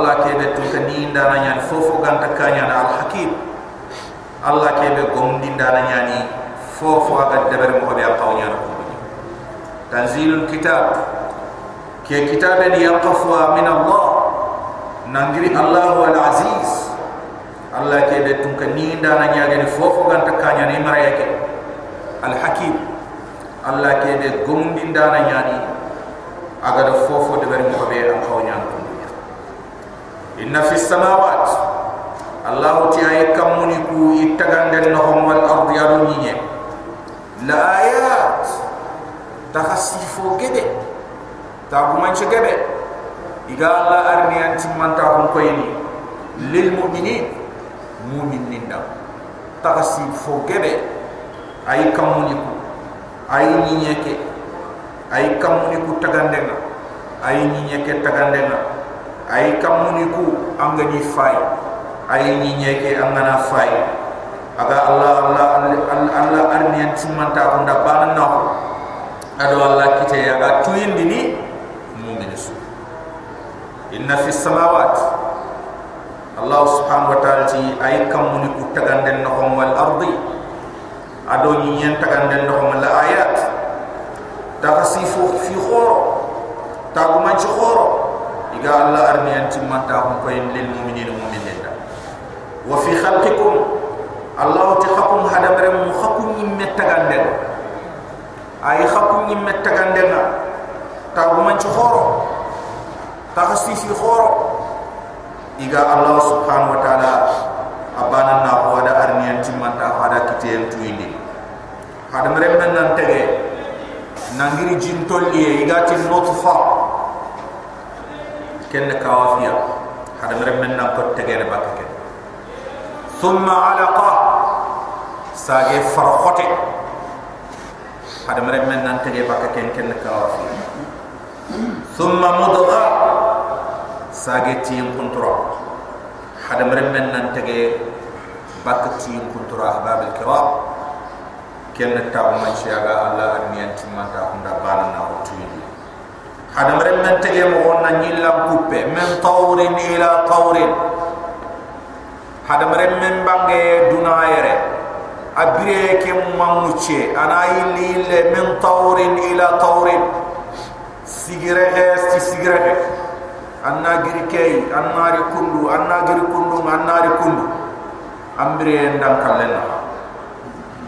Allah ke be tu kani ndana nyan fofo ganta kanya na al-hakim. Allah ke be gom ndana nyani fofo aga deber mo be aqawnya ko tanzilul kitab. Ke kitaben yang qafwa min Allah. Nangiri Allah wal aziz Allah ke be tun kan ni ndana nyaage ni fofo gan takanya ni mara yake al hakim Allah ke be gumdi ndana nyaani aga do fofo de bari mo be am ko nyaan ko inna fis samawat. Allah ti ay kamuni ku itagande no hom wal ardi alu nyinye la ayat. Takhasifo gede. Ta ko man gede iga Allah arni anti manta ko koyni lil mu'minin. Mu'min ninda. Takhasifo gede. Ay kamuni ku ay nyinyeke ay kamuni ku tagandenga. Ay nyinyeke tagandenga ay kamuni ku angani fay ay nyinyeke angana fay aga Allah Allah Allah arni anti manta ko nda banan na ado Allah kite ya ga tuin dini mu'min su. Inna fi samawat. Allah subhanahu wa ta'ala ti ay kam muni ku no wal ardi. Ado ni yen taganden no hom la ayat takhasifu fi khoro tagu khoro iga Allah arni anti manta ko koy lil mu'minin mu'minin da wa fi khalqikum Allah ti khakum hadamare mu khakum ni taganden ay khapun ni metagandena ta bu man ci khoro ta fi iga allah subhanahu wa taala abana na ko ada arniyan timman ta fada kitel tuindi hada mere men nan tege. Nangiri jin tolli iga tin notfa ken kawafia hada mere men nan ko tege ne bakake thumma alaqa sage farkhote hada mere men nan tege baka ken ken ka wa fi thumma mudgha sage tim kuntura hada mere men nan tege baka tim kuntura bab al kiram ken hada mere men tege mo wonna nyillam kuppe men tawrin ila tawrin hada mere men bange dunayere abire ke mamuche ana ili le min tawrin ila tawrin sigire he sti sigire anna giri kay anna ri kundu anna giri kundu anna ri kundu. Ambire ndam kalena.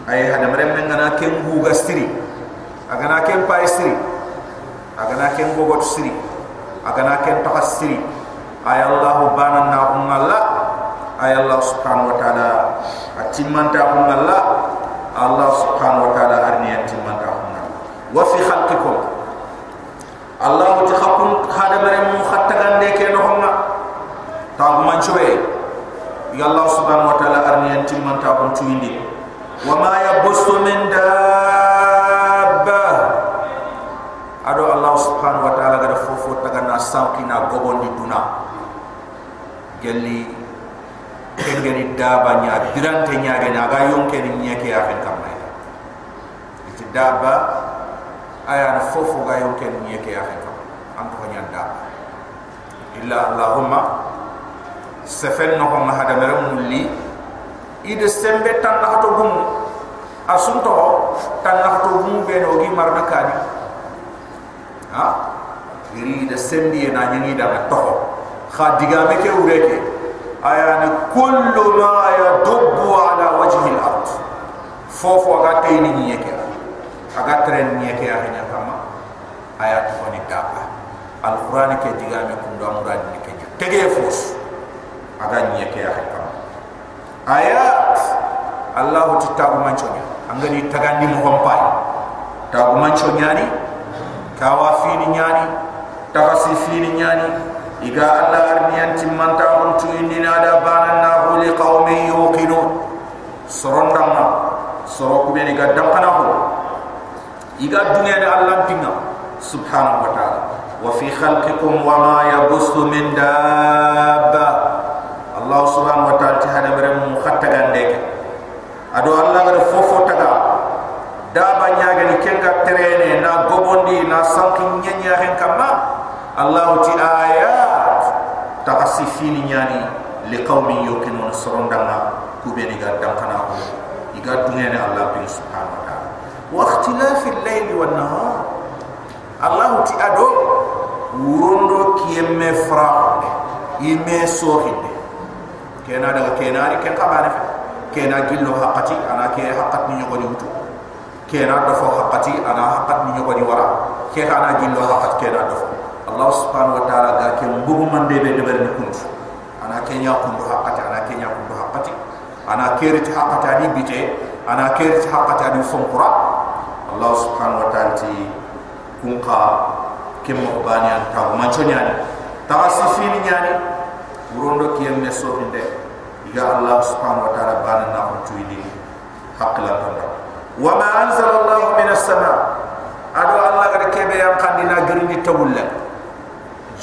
Ay hada mere men ngana ken hu gastri agana ken pa stri agana ken gogot stri agana ken takastri ay allah banan na umalla ay allah subhanahu wa ta'ala. Atimanta hum Allah subhanahu wa ta'ala arni atimanta hum wa fi khalqikum. Allah ti khakum mere mu khattagan de ke no hum ta man chobe ya Allah subhanahu wa ta'ala arni atimanta tuindi wa ma yabussu min dabba Allah subhanahu wa ta'ala gada fofo tagana sankina gobondi duna. Gelli kengeni daba nya dirante nya ga naga yonke ni nya ke afen kamay iti daba aya na fofo ga yonke ni nya ke afen kam am ko nya daba illa allahumma sefen no ko hada mere mulli ide sembe tan na to gum asunto tan na to gum be no gi marna iri de sembi na nyi da to khadiga me ke ureke ayani kullu ma yadubbu ala wajhi al-ard fofo aga tayni nyeke aga tren nyeke ya hanya kama ayat ko ni daba al-quran ke digame kum do amura ni ke tege fos aga nyeke ya kama ayat. Allah ti tabu manchonya angani tagandi mo hompai tabu manchonya ni kawafini nyani tafasi fini nyani. Iga allah arniyan timmanta on tu indina da banan na huli qaumi yuqinu sorondama soro ko ga dankana ko iga dunya ni allah tinga subhanahu wa ta'ala. Wa fi khalqikum wa ma yabussu min dabba. Allah subhanahu wa ta'ala ti hada mere mu khatta gande ado allah ga fofo taga. Daba nyaga ni kenga terene na gobondi na sankin nyanya hen kama allah ti ayat. Takasifini nyani li qaumin yuqinuna sorondanga kubeni ga dankana ko iga dungene allah bin subhanahu wa ta'ala wa ikhtilafi al-layli wan nahar. Allah ti ado wurondo kiyemme fra ime sohinde kena daga kena ke kabare kena gillo hakati ana ke hakat ni nyogoni hutu kena dofo hakati ana hakat ni nyogoni wara. Ke gillo hakat kena dofo allah subhanahu wa ta'ala ga ke mbugu mande be deber ni kuntu ana ke nya kundu haqati ana ke nya kundu haqati ana keriti haqati ani bite ana keriti haqati ani fonkura allah subhanahu wa ta'ala ti kunqa kemmo bani an taw man chonyani tawa sifini nyani urondo kiyem me iga allah subhanahu wa ta'ala bana na ko tuidi hakla tonda wa ma anzala allah min as-sama ado allah gade kebe yang kandina girini tawulla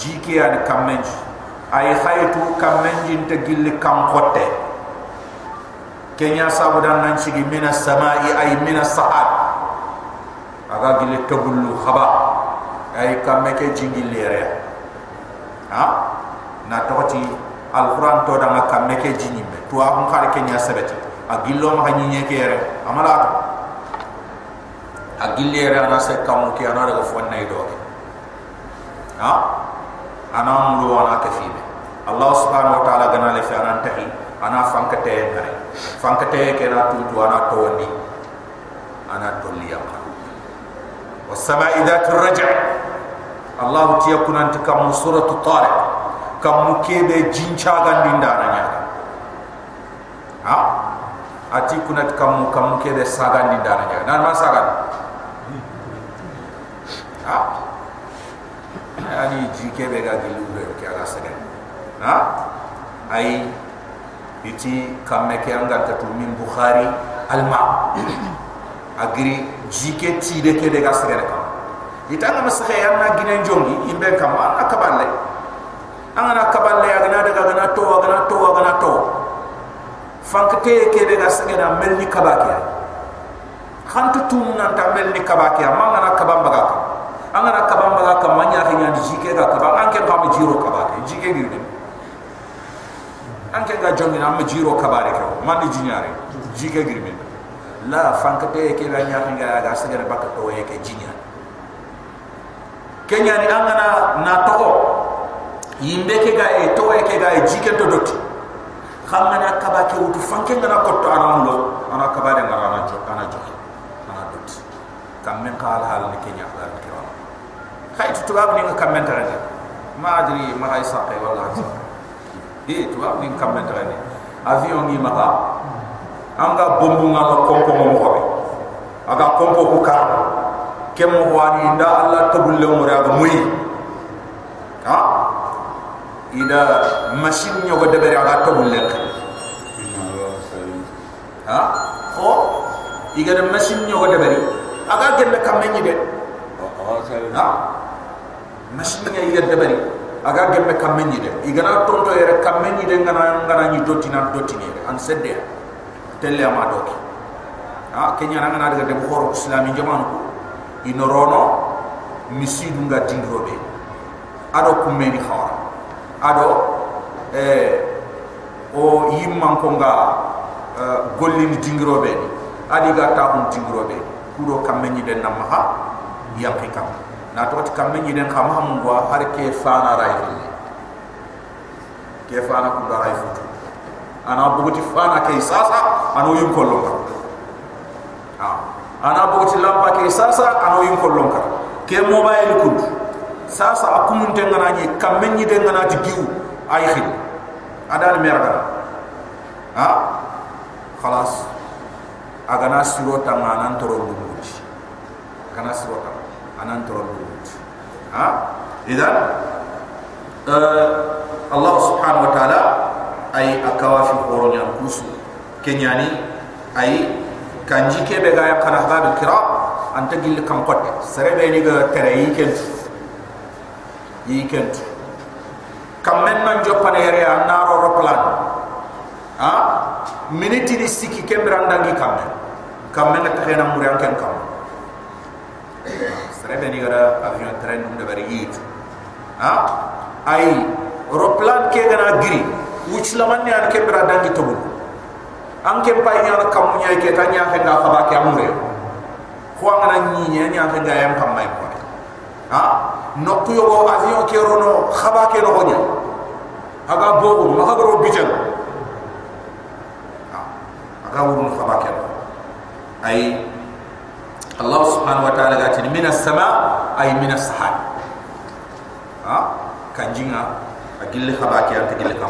jiki an kamenji ay khaytu kamenji nte gilli kam khotte kenya sabudan nan sigi min as-sama'i ay min as-sahab aga gilli tawullu khaba. Ay kamme ke jingi lere ha? Na toti alquran to da ma kamme ke jingi be to am khare ke nya sabati agillo ma hanyi nye ke re amala agillere ana se kamu ke ana daga fon nay do ha ana mulu ana kafibe allah subhanahu wa taala gana le fi'an tahi ana fankate hare fankate ke na tu ana to ni ana to li yaqa wa sama'i dhat raj'a. Allah ti yakun ant kam suratu tariq. Kam mukebe jincha gandi ndana nya ha? Ati kunat kam kam mukebe saga ndana nya nan masaga ani jike be ga dilu be ke ala sagal ha? Ay iti kamme ke anga ta min bukhari Alma, agri jike ti de ke de ga sagal ka ita na masakha ya na gine njongi imbe kam an akaban le an na akaban le agna to agna to agna to. Fankte ke de ga sagal melni kabake khantu tum nan ta melni kabake ma na kabam angana kabamba ga kam manya ke nyandi jike ga kabang anke kam jiro kabake jike girde anke ga jongi na ma jiro kabare ko mandi jinyare jike girme la fankate ke la nya nga ga sagara baka to ye ke jinya kenya ni angana na to yimbe ke ga e to ye ke ga jike to dot. Khamana kaba ke wutu fanke ngana ko to ana mulo. Ana kaba de ngara na jo ana jo ana dot. Kam men qala hal ni kenya kiram khayt to bab ni ngam men tare ma adri ma hay saqe wala sa e to bab ni ngam men tare avion ni maka anga bombu ngala kompo mo ko be aga kompo ku ka kem mo wani nda allah tabulle mo ra ga muy ha ida machine nyogo de bere aga tabulle ka ha ho iga de machine nyogo de bere aga gelle kam ni de ha ngi iga de bere aga gemme kam ni de iga na tonto yere kam ni de ngana ngana ni dotina dotini an sedde telle ama doki ha kenya na ngana daga de khoro islami jamanu ko inorono misidu nga dingrobe ado kumeni khawra ado eh o yimman ko nga uh, gollini dingrobe ni. Adi ga ta dingrobe kudo kameni den namaha yanki kam na to ti kameni den khama ham ngwa har ke fana ray ke fana ku da ray futu ana bugoti fana ke sasa ano yim ko lonka ha. Ana bugoti lampa ke sasa ano yim ko lonka ke mobile kud sasa akumun te ngana ni kamen ni de ngana ti giu ay khil adan merga ha? Khalas. Agana siro ta ngana toro dumuti kana siro ta anan dumuti ha? Idan uh, Allah subhanahu wa ta'ala ay akawafi horonya kusu kenyani ay kanji kebe ga yakana hada bil kira anta gil kam kotte sere be ni ga tere yi kent. Yi kent. Kam men jopane yere an naro roplan ha? Miniti ni siki kembranda ngi kam kam men ta xena muri an ken kam sere be ni ga avion train de bari yit ha ay roplan ke gana giri. Wuch laman ni an kembranda ngi tobul an kem pay nyana kam nyay ke ta nya fe nga xaba ke amure. Ko ngana ni ni nya fe ga yam kam may ko ha? No ku yo avion ke rono khaba ke no honya aga bobu ma ha ro bitel aga wurun khaba ke ay الله سبحانه وتعالى قال من السماء أي من السحاب ها كان جينا أقول لك باكي أنت قل لك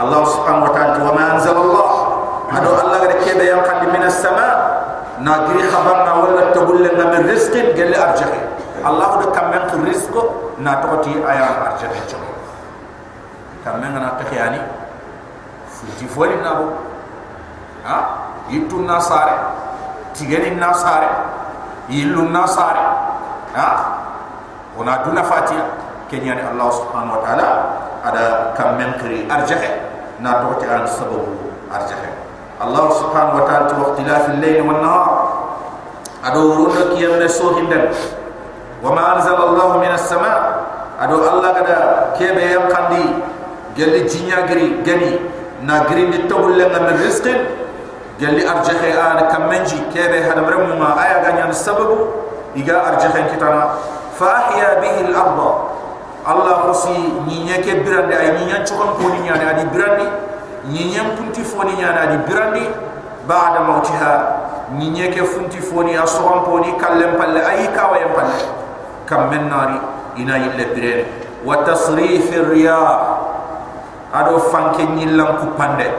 الله سبحانه وتعالى وما أنزل الله هذا الله قد كيب يقال من السماء ناقري خبرنا ولا تقول لنا من رزق قل لي أرجعه الله قد كم من رزقه ناتوتي أيام أرجعه كم من أنا تخياني فوتي فولي نابو ها يتون ناصاري تيجي ناصاري ناسار يلو ناسار ها ونا دونا فاتيا كنياني الله سبحانه وتعالى ada kam men kri arjahe na to ti an sababu arjahe الله سبحانه وتعالى واختلاف الليل والنهار ادو ورنا كيام نسو هندن وما انزل الله من السماء ادو الله غدا كيبه يم قندي جل جينيا غري غني نا غري دي تول لنا من رزق جل ارجخي جلي أرجح آن كم منجي كيف هذا مرمو ما آية غني عن السبب إيجا أرجح إن كتنا فأحيا به الأرض الله قصي نينيا كبران دي أي نينيا تشوكم كوني يعني أدي بران دي نينيا كنتي فوني يعني أدي بران دي بعد موتها نينيا كفنتي فوني أصوان بوني كلم بل أي كاوة يمبل كم من ناري إنا يلي بران وتصريف الرياء أدو فانكي نيلم كوباندي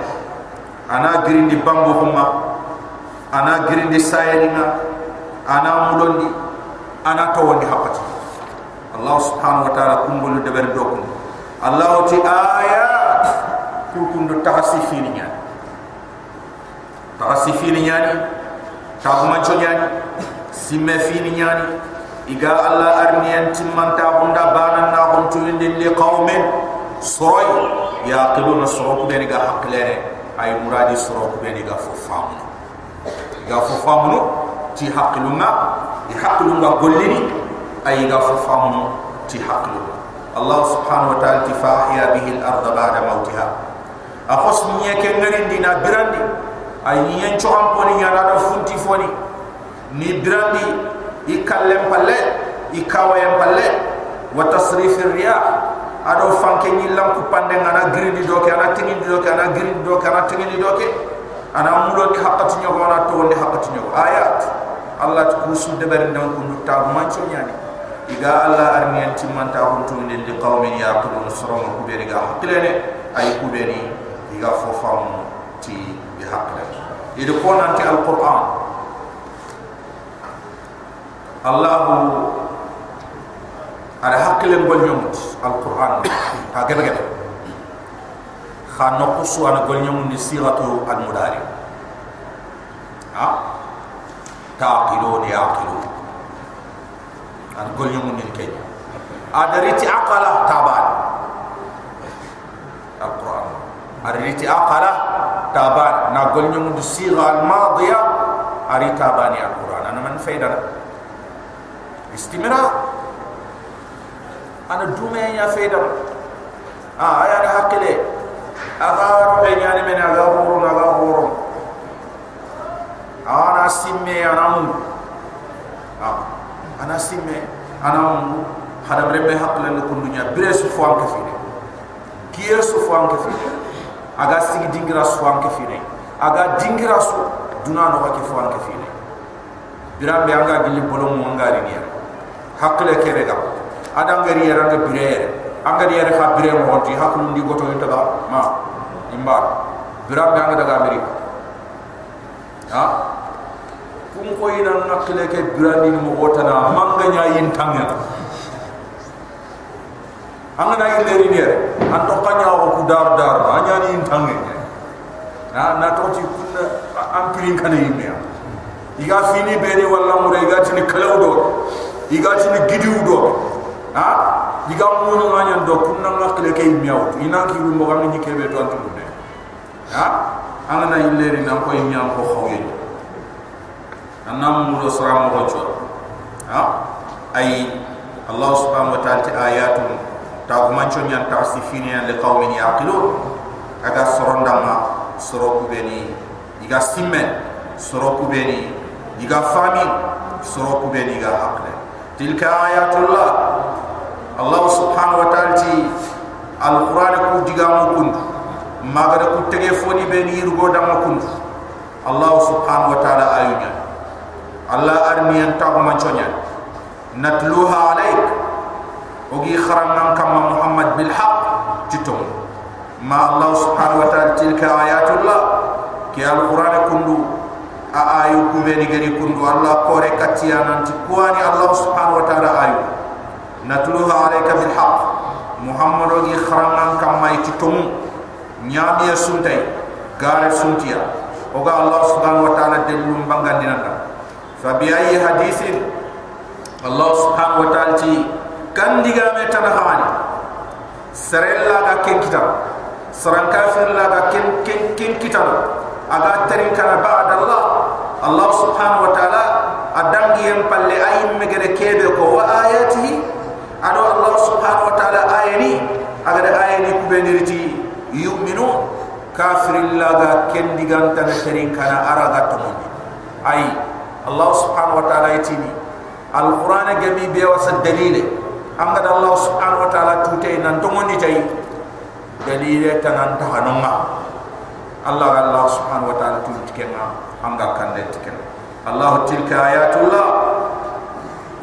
ana girindi bambo huma ana girindi sayelinga ana mulondi. Ana tawandi hakati allah subhanahu wa ta'ala kumbulu deber dokun. Allah ti ayat. Kukundu taxasi fini ñani taxasi fini ñani taxumanco ñani simme fini ñani iga allah arniyan timmanta bunda banan na huntu indi li qawmin soroy yaqiluna soroku beni ga haqlere ay muradi soroku beni ga fofamu ga fofamu ti haqilunga di haqilunga gollini ay ga fofamu ti haqilunga Allah subhanahu wa ta'ala tifahya bihi al-ardh ba'da mautiha akhos nye ke ngari dina birandi ay nyen choam poni nyana da funti foni ni birandi ikallem palle ikawayem palle wa tasrif ar-riyah ado fanke ni lam ku pande ngana grindi do ke ana tingi do ke ana grindi do ke ana tingi do ke ana mulo di hakati nyogo ana to ndi hakati nyogo ayat. Allah tu kusu de ber ndam ku nutta mancho nyani iga allah arni anti manta huntu ni li qaumin yaqulun sirama ku beri ga hakilene ay ku beri iga fo famu ti bi hakle ide ko nanti alquran. Allah ada hakle gol nyomut alquran ta gebe gebe khano kusu ana gol nyomut ni siratu al mudari ha taqilun yaqilu an gol nyomut ni kay adariti aqala taban ariti aqala taban na golnya mu siga al madiya ari tabani al quran ana man faida istimra ana dume ya faida ah aya da hakile. Aga ro nyani men aga horo na aga horo ana simme ana mu ah ana simme ana mu hada brebe hakle ko dunya bresu fo am kafine kiye su fo am kafine aga sigi dingira su an ke fine. Aga dingira su duna no ke fo an ke fine. Biram be anga gilli bolom mo ngari ni hakle ke rega ada ngari yara nga bire. Anga yara ha bire mo honti haklu ndi goto yinta ba ma imba biram be anga daga amerika. Ha? Kum ko ina nakle ke birandi mo wotana manga nya yin tangya anga na ni an to kanya ko ku dar dar. Anya ni intange na na to ti kun am pirin kana yimme iga fini beri wala mure. Iga tini kalau do iga tini gidi do ha iga munu nganya do kunna ngakle kay miaw ina ki lu mo ngi kebe to antu ne ha? Angana illeri nan ko nyam ko khawye anam mulo saram ko cho ha? Ay allah subhanahu wa ta'ala ayatun ta ko mancho nyan tasifina li qaumin yaqilun aga sorondama soroku beni iga simme soroku beni iga fami soroku beni iga hakle tilka ayatullah. Allah subhanahu wa ta'ala ti alquran ku diga mu kundu magada ku tege foni beni yirgo dama kundu allah subhanahu wa ta'ala ayunya. Allah armiyan ta ko mancho nyan natluha alayka ogi kharangan kama muhammad bil haq titum ma allah subhanahu wa ta'ala tilka ayatullah. Ki al qur'an kundu a ayu ku beni gari kundu. Allah kore katiya nanti. Kuani allah subhanahu wa ta'ala ayu natluha alayka bil haq. Muhammad ogi kharangan kama titum nyami suntai. Gare suntia. Oga allah subhanahu wa ta'ala delum bangandinanda fa bi ayi hadithin allah subhanahu wa ta'ala kan diga me tan hani serella ga ken kita. Saran kafir la ga ken ken ken kita. Aga tarin kana ba'd allah allah subhanahu wa ta'ala adangi yam palle ay megere kebe ko wa ayatihi ado allah subhanahu wa ta'ala ayani aga ayani ku benirti yu'minu kafir la ga ken diga tan tarin kana araga to ay allah subhanahu wa ta'ala yitini alquran gami be wasa dalile anga da allah subhanahu wa ta'ala tute nan to ngoni tay dalile tanan ta hanonga allah allah subhanahu wa ta'ala tute kenga anga kande tiken allah tilka ayatullah.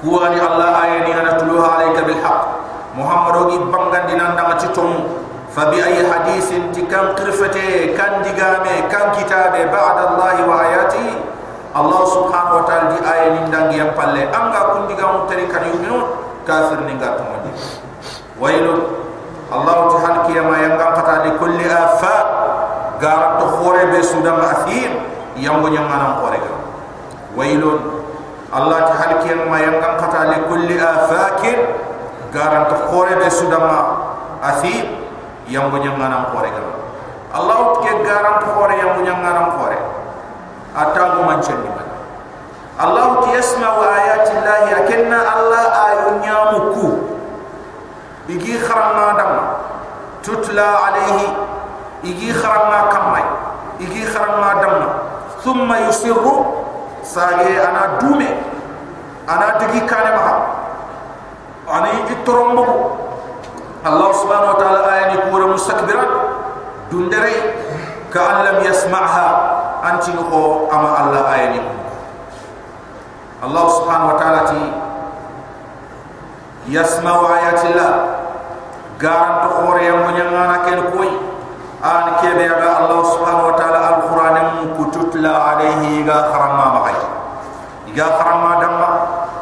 Kuwani allah ayani ana tuluha alayka bil haqq muhammad ogi bangan dinan da titum fa bi ay hadithin tikam qirfate kan digame kan kitabe ba'da allah wa ayati. Allah subhanahu wa ta'ala di ayani ndangi yang palle anga kundiga mutari kan yuminun kafir ni ga to modi wailu allah ta'ala kiyama yang kata li kulli afa gar to khore be sudam athim yang go nyang anam khore ga wailu allah ta'ala kiyama yang ga kata li kulli afakin gar to khore be sudam athim yang go nyang anam khore ga allah ke gar to khore yang go nyang anam khore atagu manchen ni Allah ti yasma'u ayati Allah akenna Allah ayunya muku. Igi kharama dam tutla alayhi igi kharam ma kamay igi kharam ma damma thumma yusirru. Sage ana dume. Ana digi kane ma ana itrombo allah subhanahu wa ta'ala ayani kura mustakbiran dundere. Ka allam yasma'ha. Anti ko ama allah ayani allah subhanahu wa ta'ala ti yasma'u ayati allah garanto khore yamunya ngana ken koyi an kebe ga allah subhanahu wa ta'ala alquran mun kututla alayhi ga kharama ma gai ga kharama damma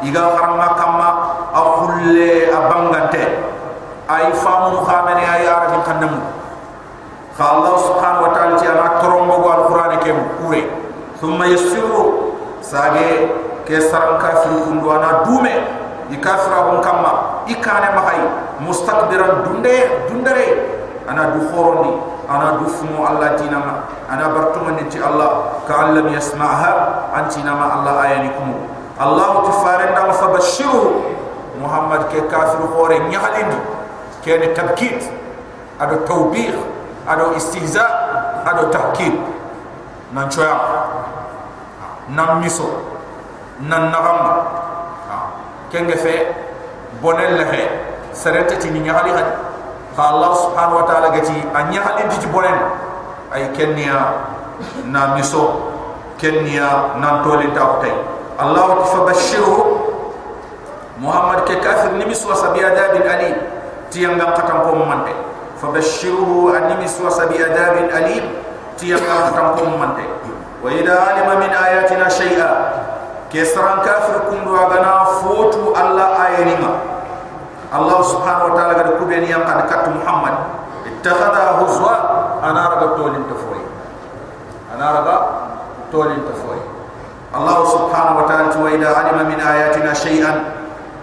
ga kharama kama akulle abangante ay famu khamani ay arabi kandam kha allah subhanahu wa ta'ala ti ana trombo go alquran ke mu kure thumma yasiru sage ke saran kafir kundwana dume ikafra bun kama ikane ma gai mustakbiran dunde dundare ana du khorondi ana du fumu allah dinama ana bartuma ni allah. Ka allam yasma'ha anti nama allah ayanikum. Allah tifarenda fa bashiru muhammad ke kafir khore nyahalindi kene tabkit. Ado tawbih ado istihza ado tahkid. Nan choya nan miso. Nan nagam. Ha kenge fe bonel la he serete ti ni hadi allah subhanahu wa ta'ala gati anya hadi ti bonen ay kenya na miso kenya nan tole ta tay allah fa bashiru muhammad ke kafir ni miso sabi adab ali ti yang ngam katam ko mante fa bashiru an miso sabi adab ali ti yang ngam katam ko mante wa ida alima min ayatina shay'a kesran kafir kundu agana fotu allah ayenima allah subhanahu wa ta'ala gada kubeni yang kad kat muhammad ittakhadha huzwa ana raga tolin tafoy ana raga tolin tafoy الله سبحانه وتعالى وإذا علم من آياتنا شيئا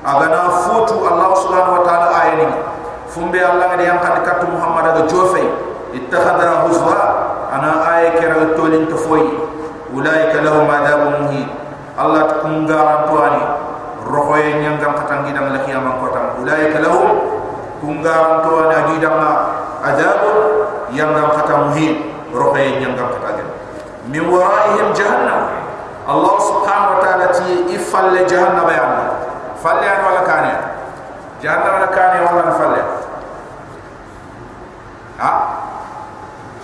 أغنى فوت الله سبحانه وتعالى آيني فمبي الله قد ينقل كت محمد جوفي اتخذها هزوا أنا آية كرة تولين تفوي أولئك لهم عذاب مهين الله تكون غاران تواني روحي نيانغام كتانجي دام لخياما كتان أولئك لهم كون غاران تواني أجي دام عذاب يانغام كتان مهين روحي نيانغام كتانجي من ورائهم جهنم الله سبحانه وتعالى تي إفل جهنم يعني فل يعني ولا كان جهنم ولا كان ولا نفل ها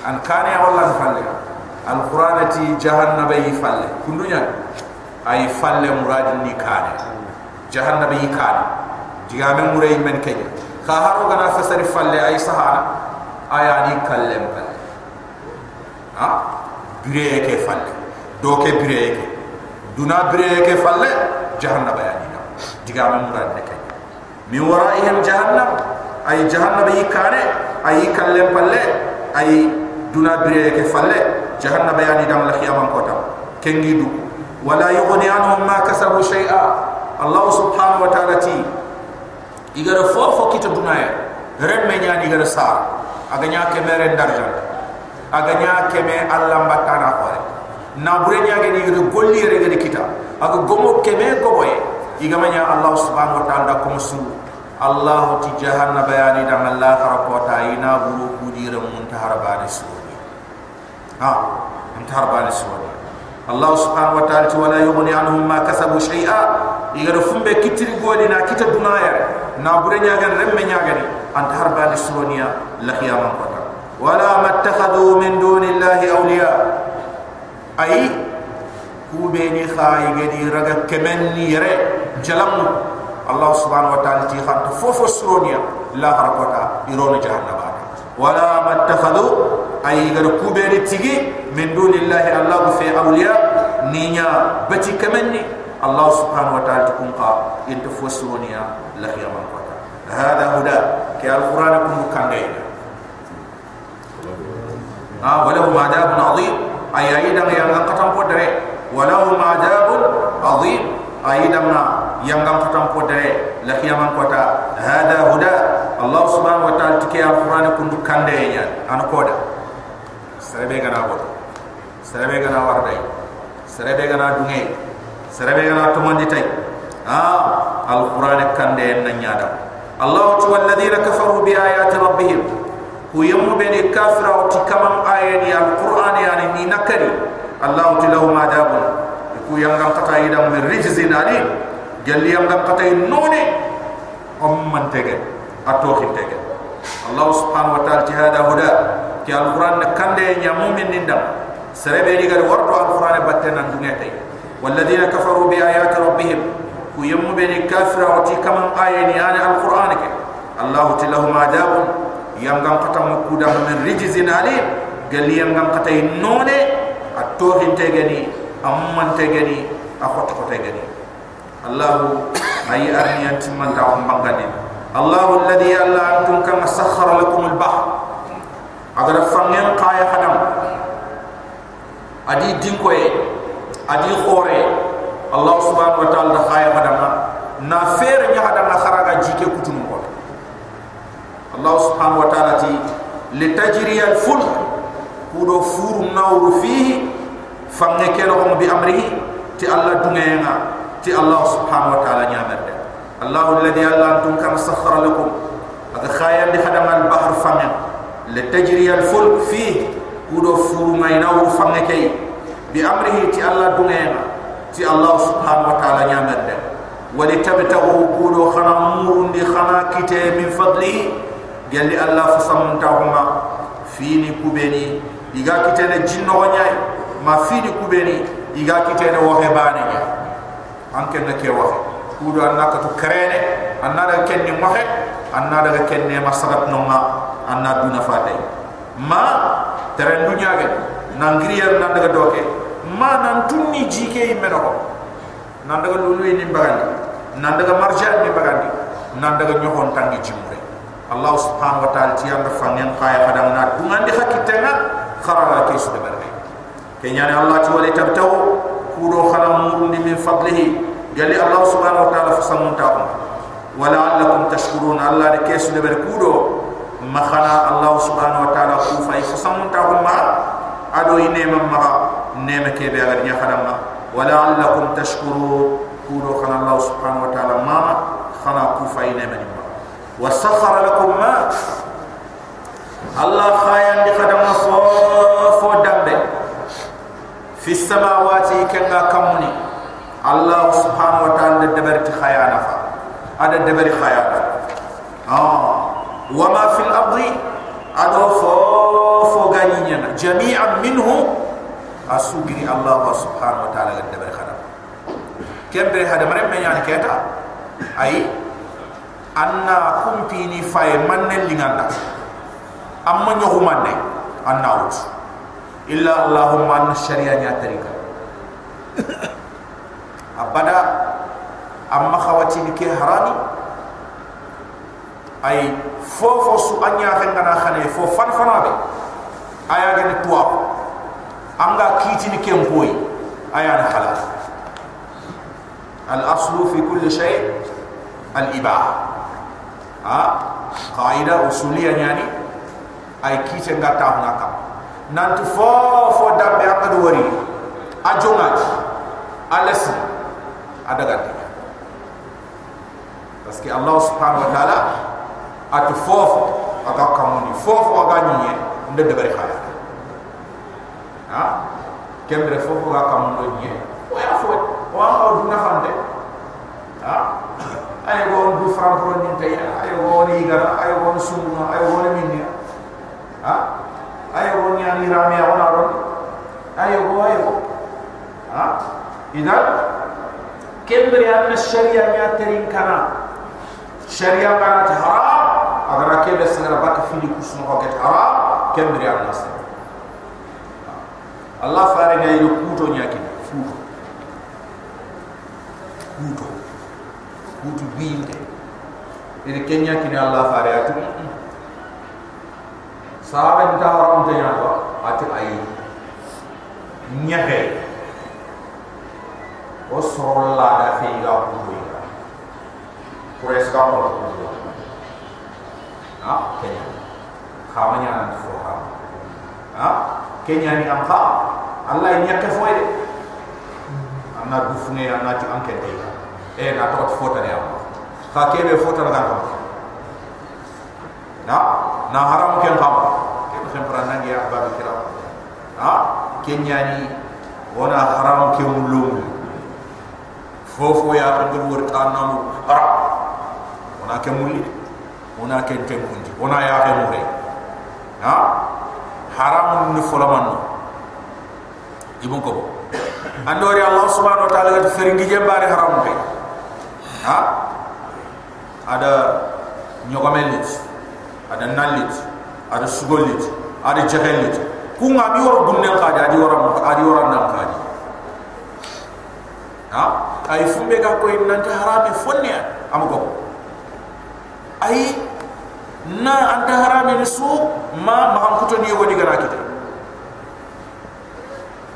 أن كان ولا نفل القرآن تي جهنم يفل كل دنيا أي فل مراد ني jahannabi yikaani digamen ŋureyi men keya ka haro gana fesari falle ay sahana ayani kallem kalle a ha? bireye ke falle. Doke bireye ke. Duna bireye ke falle jahannaba yanina digamen ŋuranne keya min waraihim jahannab ay jahannabi yikaane ayi kallem palle ay duna bireye ke falle jahannaba yanidam la kota, kengi du wala yogoni anhum ma kasabu shay'a allah subhanahu wa ta'ala ti igara fofo kita dunaya ren me nyani igara sa aga nya ke mere darjan aga nya ke me allah mbatana ko na bure nya ge ni golli re ge kita. Aga gomo ke me goboye igamanya Allah subhanahu wa ta'ala kum su Allah ti jahanna bayani da Allah kharaqata ina buru kudira muntahar bani suri ha muntahar bani suri Allah subhanahu wa ta'ala ti wala yughni anhum ma kasabu shay'a. Igara fumbe kitiri godi na kita dunaya. Na bure nyaga remme nyaga ni. Antahar bani suriya la qiyamam kota wala mattakhadhu min dunillahi awliya. Ay kubeni khayi gedi raga kemenni yere jalam. Allah subhanahu wa ta'ala ti khant fofo suronia la harakota irona jahannama wala mattakhadhu ay gar kubeni tigi min dunillahi Allah fi awliya. Ninya bati kemenni Allah subhanahu wa ta'ala kun qa inta fofo suronia la khiyama kota hada huda. Ki alquran kun kandai ah wala hum adabun adhim ay aydan yang qatam podre wala hum adabun adhim aydan yang gam fatam ko dere la khiyaman kota hada huda. Allah subhanahu wa ta'ala tike alquran kun kande ya an koda. Serebe gana bo serebe gana wardai serebe gana dungai serebe gana tumandi tay ah alquran kande na nyada allah tu walladheena kafaru bi ayati rabbihim. Ku yamu bani kafira wa tikamam ayani alquran yani ni nakari. Allah tu lahum adabun. Ku yang gam kata idam min rijzin alim. Gelli am gam katay noni om man tege. Ato khim tege. Allah subhanahu wa ta'ala hada huda. Ki alquran ne kande nya mu'min nindam serebe ni gar wardo alquran batte nan dunya tay walladheena kafaru bi ayati rabbihim. Ku yammu beni kafira wa ti kam ayani ani alquran ke? Allah ti lahum adab yam gam katam ku da min rijzin alim. Gelli yam gam katay noni ato khim tege ni am man tege ni akot ko tege ni الله أي أرني أنت من تعم بغدين الله الذي ألا أنتم كما سخر لكم البحر أقول فنين قاية خدم أدي دينكوي أدي خوري الله سبحانه وتعالى قاية خدم نافير نهدم خرج جيكي كتن الله سبحانه وتعالى تي لتجري الفلك كودو فور نور فيه فنكلهم بأمره تي الله دنيا تي الله سبحانه وتعالى نعمر الله الذي الله أنتم كما سخر لكم هذا خايا لخدم البحر فمن لتجري الفلك فيه كودو فور ما ينور فمكي بأمره تي الله دنيا تي الله سبحانه وتعالى نعمر ولتبتغوا كودو خنا مور دي خنا كتي من فضله قال لي الله فسمن تاهما فيني كوبيني إيغا كتي نجنو ما فيني كوبيني إيغا كتي نوهباني anke na ke waxe kudo anna ka to krene anna da ken ni waxe anna da ken ne masabat no ma anna duna fatay ma tere dunya ge nangriya nan daga doke ma nan tunni jike imeno ko nan daga lulu ni. Bagandi nan daga marjan ni. Bagandi nan daga nyohon tangi jimre allah subhanahu wa ta'ala ti anda fangen kaya kadang na dungandi hakitenga kharaga ke su de barbe kenyane allah ti wali tabtaw ku kudo khana murundi min fadlihi. Gali allah subhanahu wa ta'ala fasamun ta'um wala allakum tashkurun. Allah de kesu de ber kudo ma khana allah subhanahu wa ta'ala ku fa fasamun ta'um ma ado ine ma ma neme ke be agar nya khadama wala allakum tashkurun kudo khana allah subhanahu wa ta'ala ma khana ku fa ine ma wa sakhara lakum ma Allah khayan di khadama fo fo dambe fi samawati kenga kamuni Allah subhanahu wa ta'ala de deberti khayana fa ada deberi khayana ah wa ma fil ardi ado fo fo ganinya jami'an minhu asugri Allah subhanahu wa ta'ala de deberi khadama kembe hada mare me nyani keta ay anna kumpini fay manne linganda amma nyohu manne anna ut. Illa allahumma an sharia nya tarika abada amma khawati ni ke harami ay fofo su anya khangana khane fo fan fana be. Aya ga ni tuwa. Anga kiti ni ke mboy aya na halal al aslu fi kulli shay al ibah ha? Qaida usuliyya yani ay kite ngata huna kam nantu fo fo dambe akadu wari ajongat alasi adaga parce que allah subhanahu wa ta'ala atu fof aga kamuni fof aga nyiye nde de bari khala ha? Kembre fof aga kamundo nyiye o ya fo o anga du nafande ha? Ay go du fram pro ni tay ay go ni gara ay go sunu ay go ni minni ha? Ayo go nyani rame ya ona ron ayo go ayo. Go ha? Idan? Kembere anna sharia nya terin kana sharia kana haram agar ke be sera bak fili kusno ko get haram kembere anna sa Allah fare ngay yo kuto nyaki futo kuto kuto binte ene kenya kini Allah fare atu sahabat ta haram te nya ko ati ay nyahe o soro la da fe ga wi ko es ka ko ha kenya. Khama nya nan fo ha ha kenya ni am kha allah nya ke fo de amna du fu ne amna anke de e na to fo ta ne am kha ke be fo ta ga ko na na haram ken khama sempra nangi ahbab kiram ha kenyani wona haram ke mulum fofo ya ko ndur wor tanam ara wona ke mulli wona ke tempundi wona ya ke mure ha? Haram ni folaman ibon ko andori allah subhanahu wa ta'ala ga feringi je haram pe ha? Ada nyogamelit ada nalit ada sugolit ada jahelit ku nga bi wor gunne ka da di wor adi wor nan ka di ha? Ay fumbe ga ko nan ta harami fonne ko ay na anta harami ni su ma ma kuto ni woni gara kita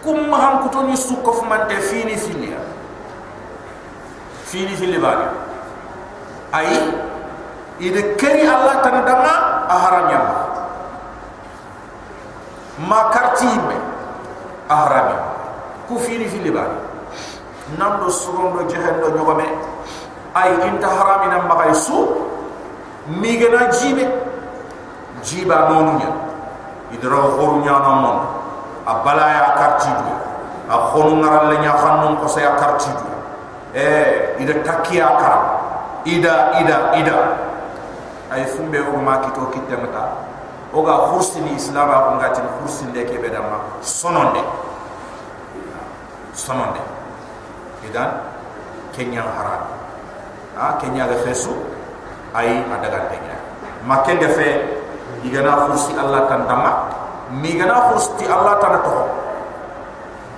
kum ma kuto ni su ko fumante fini fini fini fili bani ay ide keri allah tan dama a haram yamma ma karti me ahrami ku fini fili ba nam do suron do jehen do nyogame. Ay inta harami nam magay su mi gena jibe jiba nonu nya idra khoru nya nam mon a balaya karti du a khonu ngaral le nya khannum ko sa karti du e ida takiya kar ida ida ida. Ay fumbe o ma kito kitemata oga khursini islam ko ngati khursin de kebe dama sononde. Sononde. Idan kenya haram. Ha kenya ga fesu ay adaga tenya makende fe igana khursi allah tan dama mi gana khursi allah tan to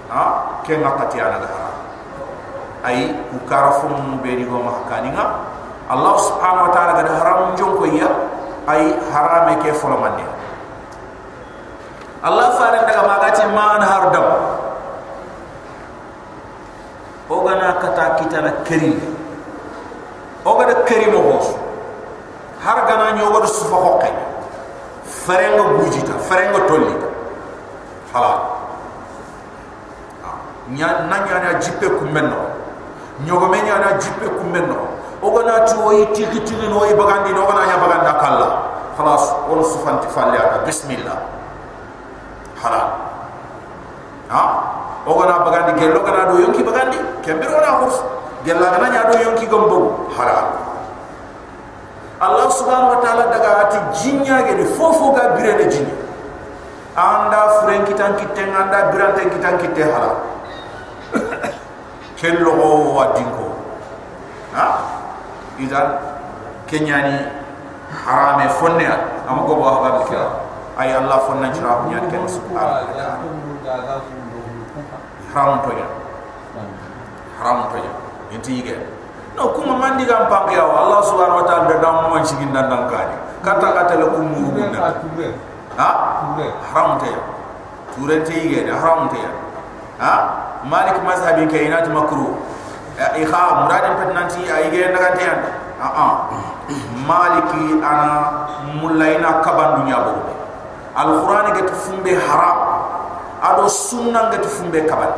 ha? Kenga tati ana haram ay ku karafum be ni go mahkaninga allah subhanahu wa ta'ala ga haram jonko ya. Ay harame ke folomande Allah faran daga magati man har dam. Tana keri o ga keri. Mo hos har gana nyo wa su fa hokke farenga bujita farenga tollita hala. Nya nanya na jippe kumenno nyogo menya na jippe kumenno o ga na tu o yiti kitini no i bagandi no ga na nya baganda kala khalas on sufanti falle aka bismillah. Hala. Ha? O ga na bagandi gelo ga na do yonki bagandi. Kembiro na khurs gella ga na nya do yonki gombo hala Allah subhanahu wa ta'ala daga ati jinya gede fofo ga birene jinya anda furen kitan kitten anda birante kitan kitte hala. Kello o wadinko ha? Idan kenyani harame fonne am go bo ha kira. Ay Allah fonna jira ko nyani ken subhanahu wa ta'ala haram to ya haram to ya inti yige no kuma mandi gam pang ya Allah subhanahu wa ta'ala da dam mo sigin dan dan kani kata kata le kum mu na ha haram te ture te yige da haram te ha? Malik mazhabi kainat makruh. E kha muradin pet nanti ay ge na yan ha ha maliki ana mulaina kaban dunya bo al qur'an ge tufumbe haram. Ado sunna ge tufumbe kaban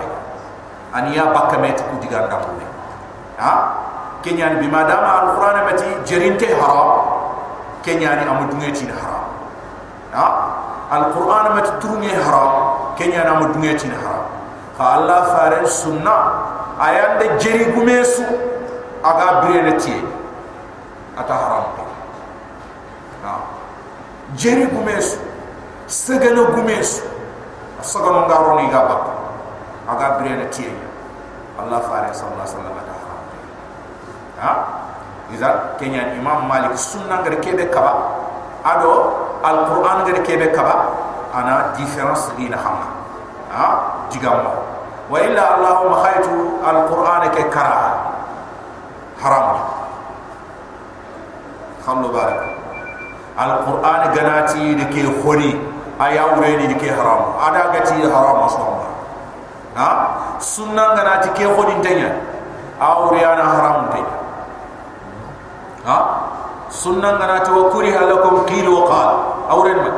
aniya bakamet ku diganda ha kenyani bima dama alquran mati jerinte haram. Kenyani amu dungeti haram. Ha? Alquran mati turunge haram kenyani amu dungeti haram. Fa allah fare sunna ayande jeri gumesu aga birene tie ata haram ha? Jeri gumesu segana gumesu sagano ngaroni gaba aga birene tie allah fare sallallahu alaihi wasallam ha? Iza kenya imam malik sunna ngare kebe kaba? Ado alquran ngare kebe kaba? Ana difference dina hamna ha? Digamba wa illa allahumma khaytu alquran ke kara. Haram. Khallu barak. Alquran ganati de ke khori. Aya ureni de ke haram. Ada gati haram asoma ha? Sunna ganati ke khori tanya awriana haram tanya sunnan garati wa kuri halakum qil wa qal. Awren ma?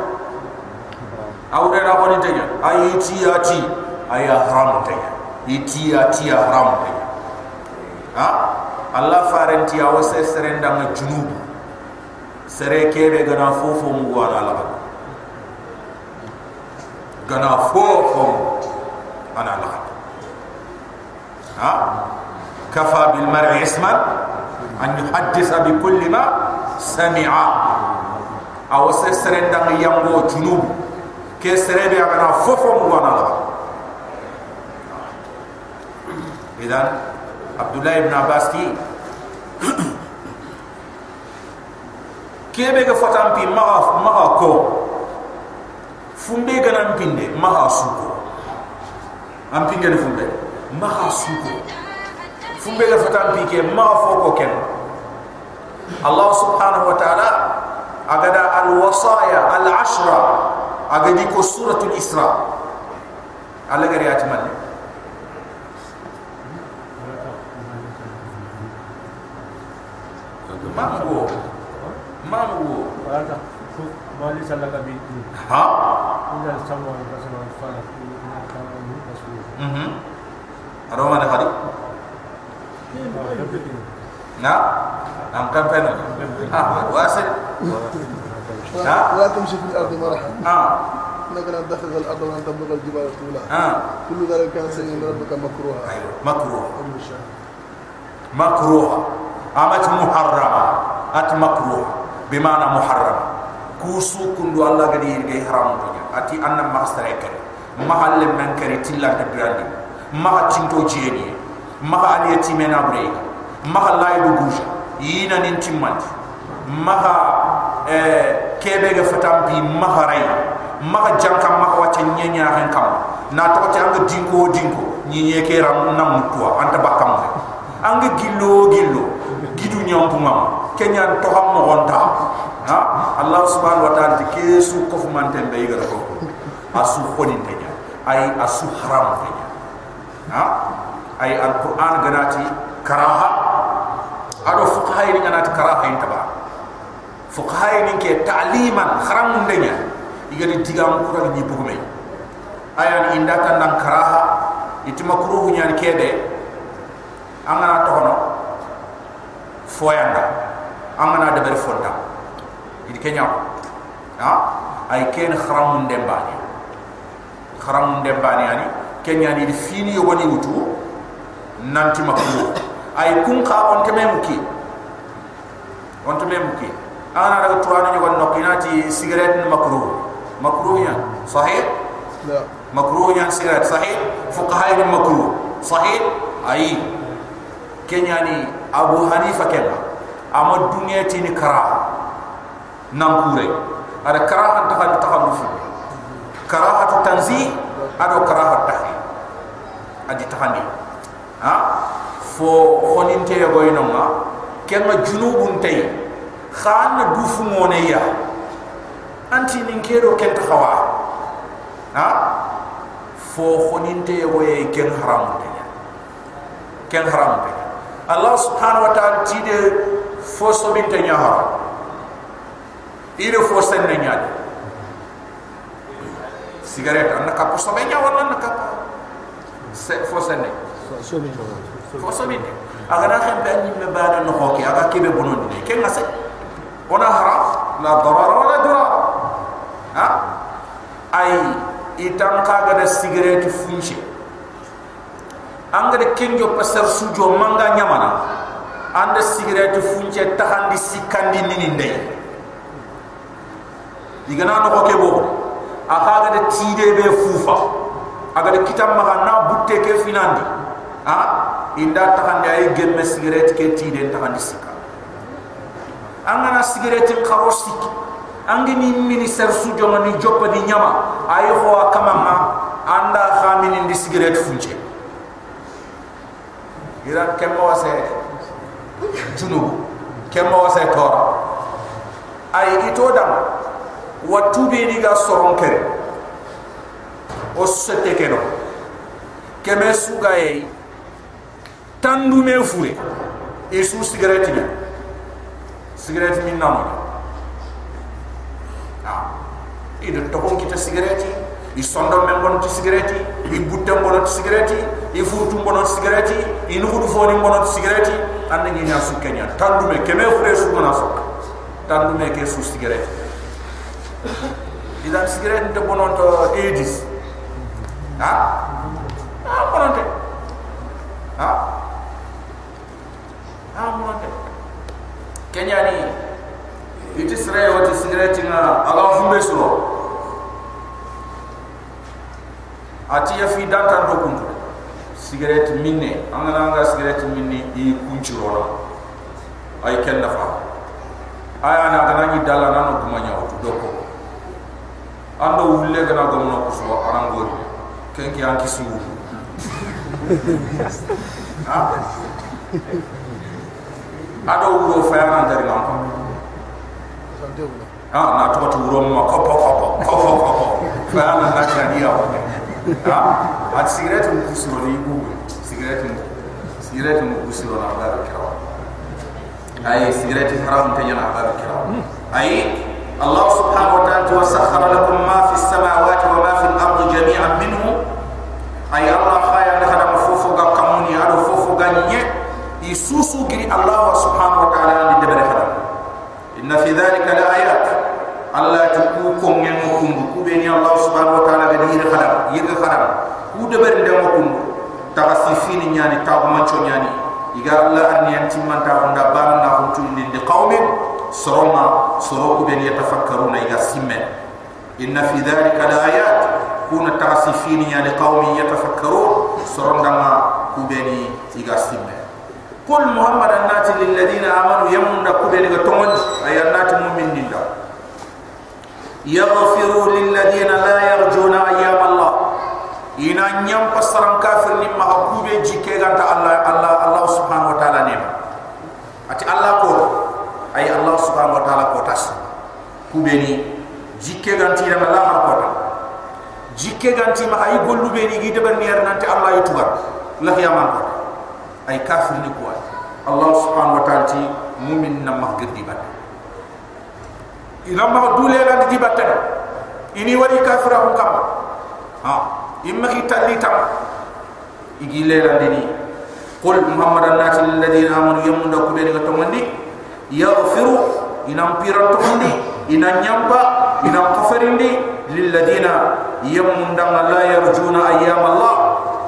Awren a koni tanya? Ayiti ya ati ay haram tanya. Iti ya ati haram tanya. Ha? Allah farenti awo se serenda ma junub sere kebe gana fofo mu wala la gana fofo ana la ha? Kafa bil mar'i isman an yuhaddisa bi kulli ma ما سمع أو سسرن دم يمو جنوب كسر بي أنا ففهم وانا لا إذن عبد الله بن عباس كي kebe ga fatan pi maga maga ko fumbe ga nan pinde maga suko am pinge ne fumbe maga suko fumbe ga fatan pi ke maga foko ken الله سبحانه وتعالى أجد الوصايا العشرة أجد سورة الإسراء على قرية من ما هو ما هو ما ليس لك به ها إذا سمع البصر والفلك إنك مسؤول أها أروما نخدي نعم نعم كم فين ها واصل ها لا تمشي في الارض مرحا ها انك لن تخرج الارض ولن تبلغ الجبال طولا ها كل ذلك كان سيئا ربك مكروها ايوه مكروه مكروه امت محرمه ات مكروه بمعنى محرم كوسو كندو الله غدي يرغي حرام دنيا اتي ان ما استريك محل من كري تلا تبراندي ما تشنتو جيني ما علي تيمنا maha lai bu guja yina nin timmati maha eh kebe ga fatam bi maha rai maha janka maha wacce nyenya hen kam. Na to ta anga dinko dinko. Ni ye ke ram na mutwa anta bakam anga gillo gillo gidu nyam bu mam kenya to ham mo honta ha? Allah subhanahu wa ta'ala ti kesu ko fu man tembe yi ko asu khoni tenya. Ay asu haram tenya. Ha? Ay alquran ganati karaha. Ado fuqaha ni ngana karaha in taba fuqaha ni ke ta'liman kharam ndenya igadi digam ko ni bugume ayan inda kan nan karaha itima kruhu nyani kede. Angana tohono foyanda angana de ber fonda idi kenya ha? Ay ken kharam ndembani kharam ndembani ani kenya ni fini woni wutu nanti makruh ay kun ka on teme muki? On teme muki? Ana daga tuwana ni gon nokinati cigarette makruh. Makruh ya? Sahih? لا makruh ya cigarette? Sahih? Fuqaha ni makruh. Sahih? Ay kenya ni abu hanifa kenna ama dunyati ni kara nankure ada karaha tahan tahan fi karaha tanzih ado karaha tahrim adi tahani ha fo xonin te yogoy ma ken ma junubun tay xaan dufu ngone ya anti nin kero ken taxawa ha? Fo xonin te yogoy ken haram te ken haram te allah subhanahu wa ta'ala ti de fo so bin te nya haram ire fo sen nya de. Cigarette anaka po so be nya wala anaka fo sen ne fo sobinte aga na xam ben ni me bana no hoki aga kebe bonon ni. Ken ngase ona haram la darar wala dirar ha? Ay itam ka ga da cigarette funche anga de kenjo pasar sujo manga nyamana anda cigarette funche tahandi sikandi nini ndey digana no hoke bo aka ga de tide be fufa. Aga de kitam maga na butte ke finandi. Ha inda tahandi ay gemme cigarette ke tide tahandi sika. Anga na cigarette kharo siki angi ni minister sujo ngani joppa di nyama. Ay ho akamama anda khamini ndi cigarette funche ira kemmo wase junubu kemmo wase tora. Ay ito dam watu be ni ga soron kere. O sete keno keme suga e tandu me fure. E su cigarette ni cigarette min namo ah ida to kon kita cigarette i sondo men bon ti cigarette i butte bon ti cigarette i furtu bon ti cigarette i nudu foni bon ti cigarette ande ngi nya su kenya. Tandu me keme fure su gona so tandu me ke su cigarette idan cigarette de bonon to edis ah bonon te ha ah bonon te kenya ni iti sere wati cigarette nga aga fumbe suro ati ya fi dantan do kuntu cigarette minne. Anga anga cigarette minni i kunchurona ay ken nafa aya na gana ni dala na no duma nyaw do ko ando wulle gana gam no kuso arangori ken ki anki su ha ado wulo fayama dari manko ah na to to wuro mo ko ko ko ko na tani ya ah at sigaret mu ni ku sigaret mu sigaret na da kira ay sigaret haram ta yana da kira ay الله سبحانه وتعالى وسخر لكم ما في السماوات وما في الأرض جميعا منه أي الله isusu giri Allah subhanahu wa ta'ala ni debere hada inna fi dhalika la ayat Allah tuku ko ngem kumbu ku be ni Allah subhanahu wa ta'ala ga dira hada yirga hada ku debere ndem kumbu ta sifini nyani ta mancho nyani. Iga Allah arni anti manta onda banan na huntu ni de qaumin soroma soroku ben yatafakkaruna iga simme inna fi dhalika la ayat kuna tasifini ya liqaumi yatafakkarun sorondama kubeni iga simme qul muhammad annati lil ladina amanu yamunda kubeni ga tongon ay annati mu'min ninda yaghfiru lil ladina la yarjuna ayyam allah ina nyam pasaran kafir ni ma kube jike ganta allah allah allah subhanahu wa ta'ala ne ati allah ko ay allah subhanahu wa ta'ala ko tas. Kubeni jikke ganti na allah har kota. Jikke ganti ma ay gollu be ni gide ban yer nanti allah yutugar la ya man ko ay kafir ni ko allah subhanahu wa ta'ala ti mu'min na mahgir di bat ina ma dule la di bat ini wali kafira hum kam ha imma ki tali tam igi le la dini qul muhammadan nati alladhina amanu yamunda ku be ga tomandi yaghfiru ina pira tomandi ina nyamba ina kafarindi lilladhina yamunda la yarjuna ayyam allah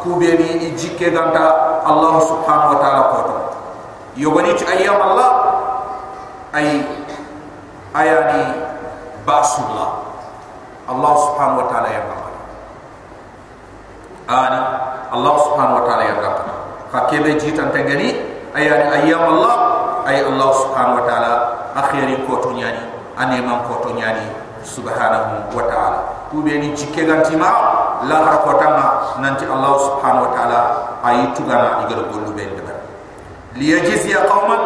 ku be ni ijike ganta allah subhanahu wa ta'ala ko to yogoni ti ayyam allah. Ay ayani basullah Allah subhanahu wa ta'ala yang apa ani Allah subhanahu wa ta'ala yang apa fakebe jitan tengani ayani ayyam Allah. Ay Allah subhanahu wa ta'ala akhiri ko to nyani ane man ko to nyani subhanahu wa ta'ala. Kube ni jike ganti ma la har ko nanti Allah subhanahu wa ta'ala ay tugana igar gollu ben de li yajzi qauman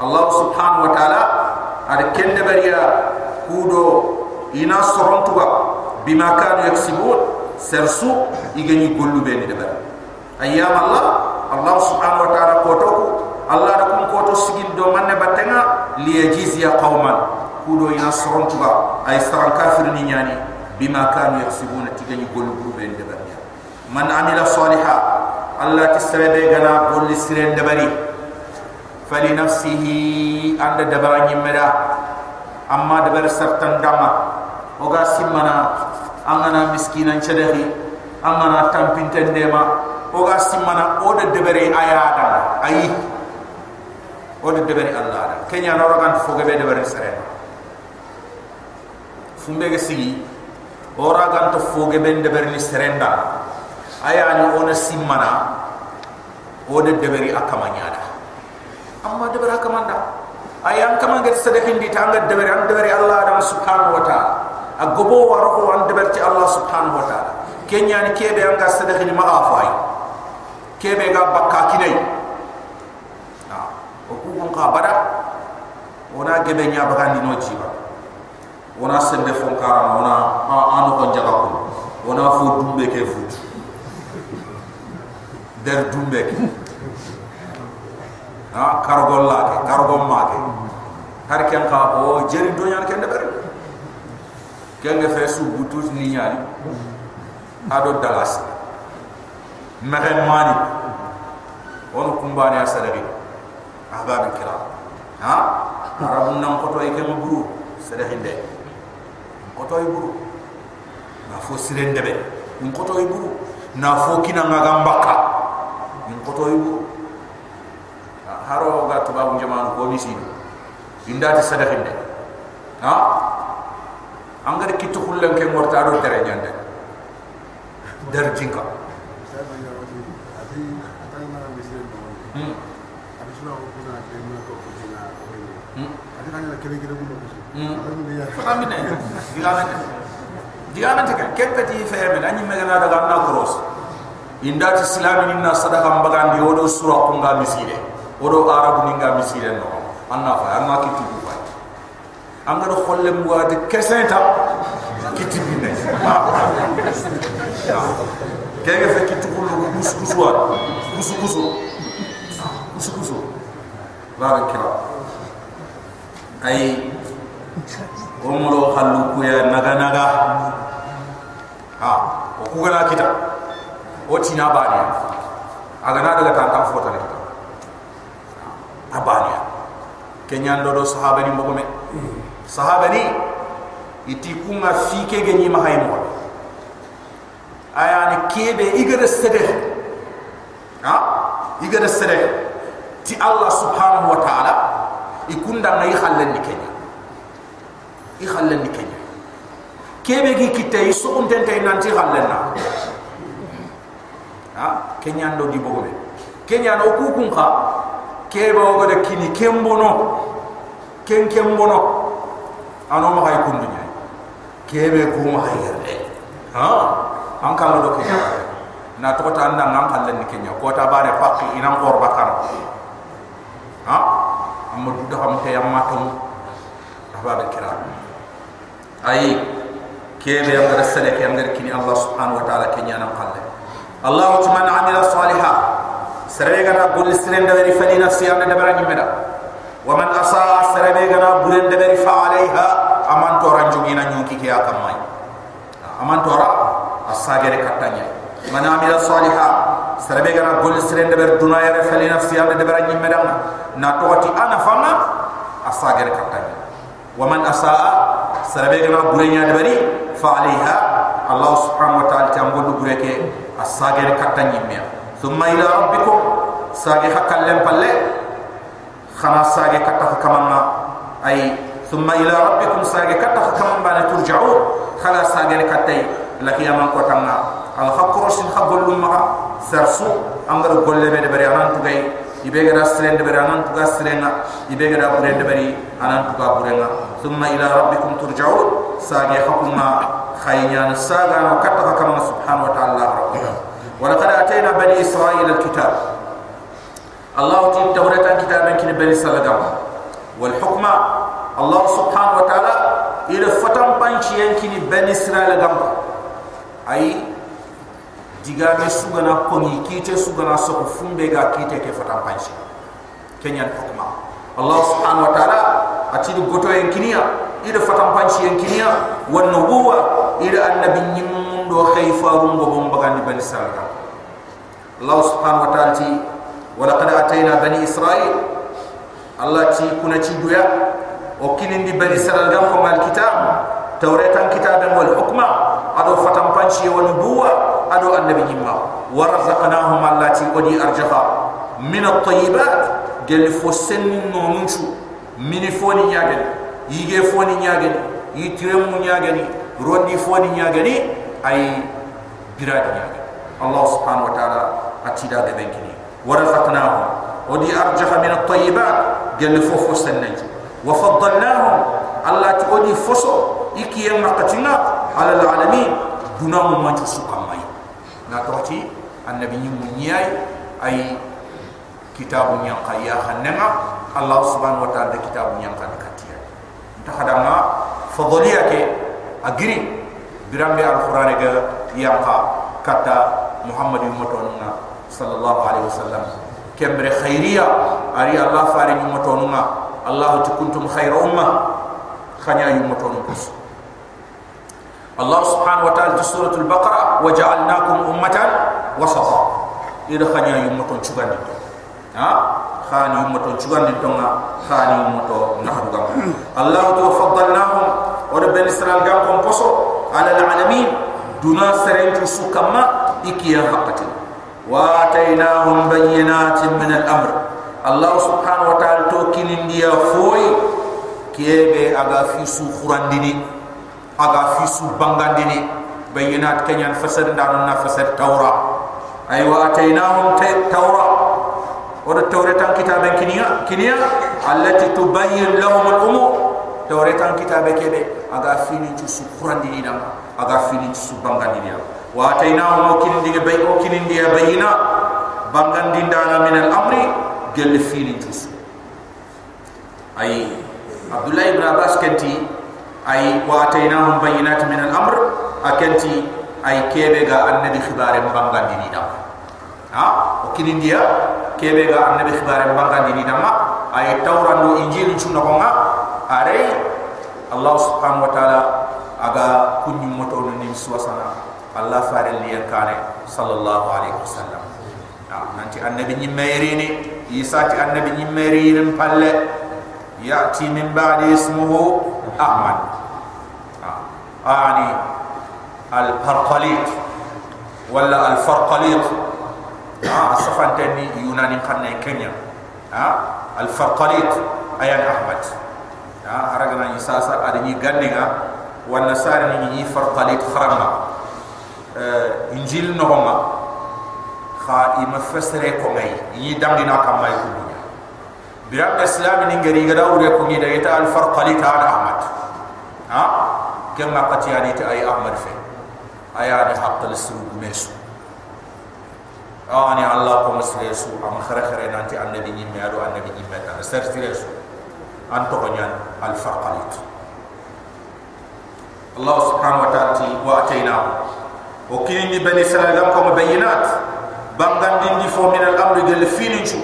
Allah subhanahu wa ta'ala ada kende bariya kudo ina sorontuga bima kanu yaksibun sersu igani gollu be bar ayyam allah allah subhanahu wa ta'ala ko to allah da kun ko to sigil do manne batenga li yajizi qauman kudo ina sorontuga ay saran kafir ni nyani bima kanu yaksibun tigani gollu bu be ni de bar man amila saliha allah tisrebe gana golli siren de bari fali nafsihi anda dabara nyimeda amma dabar sartan dama. Oga simmana angana miskina chadahi angana tampinte ndema oga simmana oda debere ayada ayi oda debere allah da kenya ora gan to foge be debere ni serenda. Aya ni ona simmana. Oda debere akamanya da amma debere akamanda. Ayam kamanget sadakin di tangga debere an debere allah da subhanahu wa ta'ala. Agobo waro an deberti allah subhanahu wa ta'ala. Kenya ni kebe anga sadakhi ni maafai kebe ga bakka kinai. Ha o ku gon ka bada. Ona gebe nya baga ni no jiba ona sembe fon kara ona anu ko jaga ko ona fu dumbe ke fu der dumbe ke. Ha kargol la ke kargol ma ke. Har ken ka o jeri do nyan ken deber kenga fe su butus ni nyani ado dalas. Megen mani. On kumbani asadari aga bi kira. Ha? Arabun nan koto ay kem buru sadahi de koto ay buru. Na fo siren debe in koto ay buru. Na fo kina ngaga mbaka in koto ay buru haro ga tubabu jaman ko misi indati sadahi de ha? Angare kitu hullen ke morta do tere nyande. Der jinka diana te kan kepeti febe nani megana daga na cross. Indati islami ninna sadaqa mbagandi odo sura kunga misile odo arabu ninga misile no anna fa anna kitu ku fa angado kholle mwa de kesenta kitu binne kenge fe kitu kulu kusu kusu wa kusu kusu kusu kusu baba kira ay omro halu kuya naga naga ha o kugana kita o tina bani aga na daga tan fota kita abani kenya ndo do sahaba ni mbogome sahaba ni iti kunga fike ge ni mahay mo aya ni kebe igere sede ha? Igere sede ti allah subhanahu wa ta'ala ikunda ngai khallen ni kenya. I khallen ni kenya. Kebe gi kitte so on tente nanti khallen na. Ha? Kenya ndo di bogome kenya no ku kun kha kebe o gode kini kembono. Ken kembono. Ano ma hay kundu nyai? Kebe ku ma hay yerde. Ha? An kala do kenya. Na to ta anda ngam khallen ni kenya. Ko ta bare pakki inam kor bakar ha? Amma du ham te yamma tum ahbab kiram ay kebe am rasale ke am kini allah subhanahu wa ta'ala kenya nam khalle allah man amila salihah. Serebe gana gol siren da bari fali nafsi am da bara nyimeda wa man asa serebe gana bulen da bari fa alaiha aman to ranjugi na nyuki ke akamai aman to ra asagere katanya. Man amila saliha sarabe gana gol sirende ber dunaya re fali nafsi ala de berani medam na toati ana fama asager katan wa man asaa sarabe gana gurenya de bari fa alaiha allah subhanahu wa ta'ala tambo du gureke asager katan yimme thumma ila rabbikum sage hakal lem palle khana sage katta kamanna ay thumma ila rabbikum sage katta kamanna turja'u khala sage katay ثم الى ربكم ساغي كتا كمان بان ترجعوا خلا ساغي كتاي لكي امان كوتانا الحق رشن خبل ما سرسو امر غول بي بري انان توغي يبيغا سرين بري انان توغا سرين يبيغا بري بري انان توغا برينا ثم الى ربكم ترجعوا ساغي حكما خاينان ساغا كتا كمان سبحانه وتعالى ربنا ولقد اتينا بني اسرائيل الكتاب الله تي تورات كتاب كن بني اسرائيل والحكم الله سبحانه وتعالى الى فتن بانشي ينكني بني اسرائيل غام اي ay diga me sugana ko ni kite sugana so ko ga kite ke fata panse kenyan hukma allah subhanahu wa taala ati di goto en kiniya ida fata panse en kiniya wan nubuwa ida annabi nyimun do khayfarum go bom bagan di bani salata allah subhanahu wa taala ti walaqad atayna bani israil allah ti kuna ti duya o kinindi bani salata ko mal kitab tawratan kitaban wal hukma دويا وكين دي بني اسرائيل غام كما الكتاب توراة كتاب والحكمة ادو فتم بانشي ونبوة ادو النبي نيما ورزقناهم الله تي ودي ارجها من الطيبات قال فسن نونشو من فوني نياغني يجي فوني نياغني يترمو نياغني رودي فوني نياغني اي بلاد نياغني الله سبحانه وتعالى اتيدا دبنكني ورزقناهم ودي ارجح من الطيبات قال فوفو سنج وفضلناهم الله ala alamin dunamu manju suka mai na toti annabi ni munyai ay kitabu nya qaya hanna allah subhanahu wa ta'ala kitabu nya kan katia ta hadama fadliya ke agri birambe alquran ga yang ka kata muhammad ummatuna sallallahu alaihi wasallam. Kembre khairiya ari allah fari ummatuna allah tukuntum khairu umma khanya ummatuna kusu الله سبحانه وتعالى في سورة البقرة وجعلناكم أمة وسطا إذا خنيا يمتون شغان ها خاني يمتون شغان دتونا خاني يمتون نهر الله تفضلناهم وربنا إسرائيل قام بصو على العالمين دون سرنت سكما إكيا حقتنا واتيناهم بينات من الامر الله سبحانه وتعالى توكين انديا فوي كيبي اغا في سو خرانديني aga fi su bangandini bayinat kenyan fasad ndano na fasad tawra ay wa ataynahum tawra wa tawra tan kitaban kiniya kiniya lah. allati tubayyin lahum al umur tawra tan kitabe kebe aga fi ni su qurandi dam aga fi ni su bangandini wa atainahum kin diga bay o kin diga bayyina bangandin dana min al amri gel fi ni su ay Abdullah ibn Abbas kenti ay wa atainahum bayyinatan min al-amr akanti ay kebe ga annabi khibare mabangandi ha? ni dam ha? O kini dia kebe ga annabi khibare mabangandi ni dam ay tawran do injil sunna ko ma are Allah subhanahu wa ta'ala aga kunni moto no ni suwasana Allah faril li yakare sallallahu alaihi wasallam. Ha nanti annabi ni mayrini isa ti annabi ni mayrini palle ya ti min ba'di ismuhu Ahmad ani al farqalit wala al farqalit ah safantani yunani khanne kenya ah al farqalit ayan ahmad ah aragana isasa adini ganninga wala sari ni ni farqalit kharama uh, injil no honga kha ima fesere ko ngay yi dangina kam may ko dunya biram islam كما قتياني تأي أمر فيه. أياني حق للسلوك ميسو. أعني الله قوم سليسو أم خرخر أنت النبي نيمي أدو النبي نيمي أنا سرسليسو أنت غنيان الفقريت الله سبحانه وتعالى وأتيناه وكيني بني سلام لكم بينات. bangandindi fo min al amri gel fininchu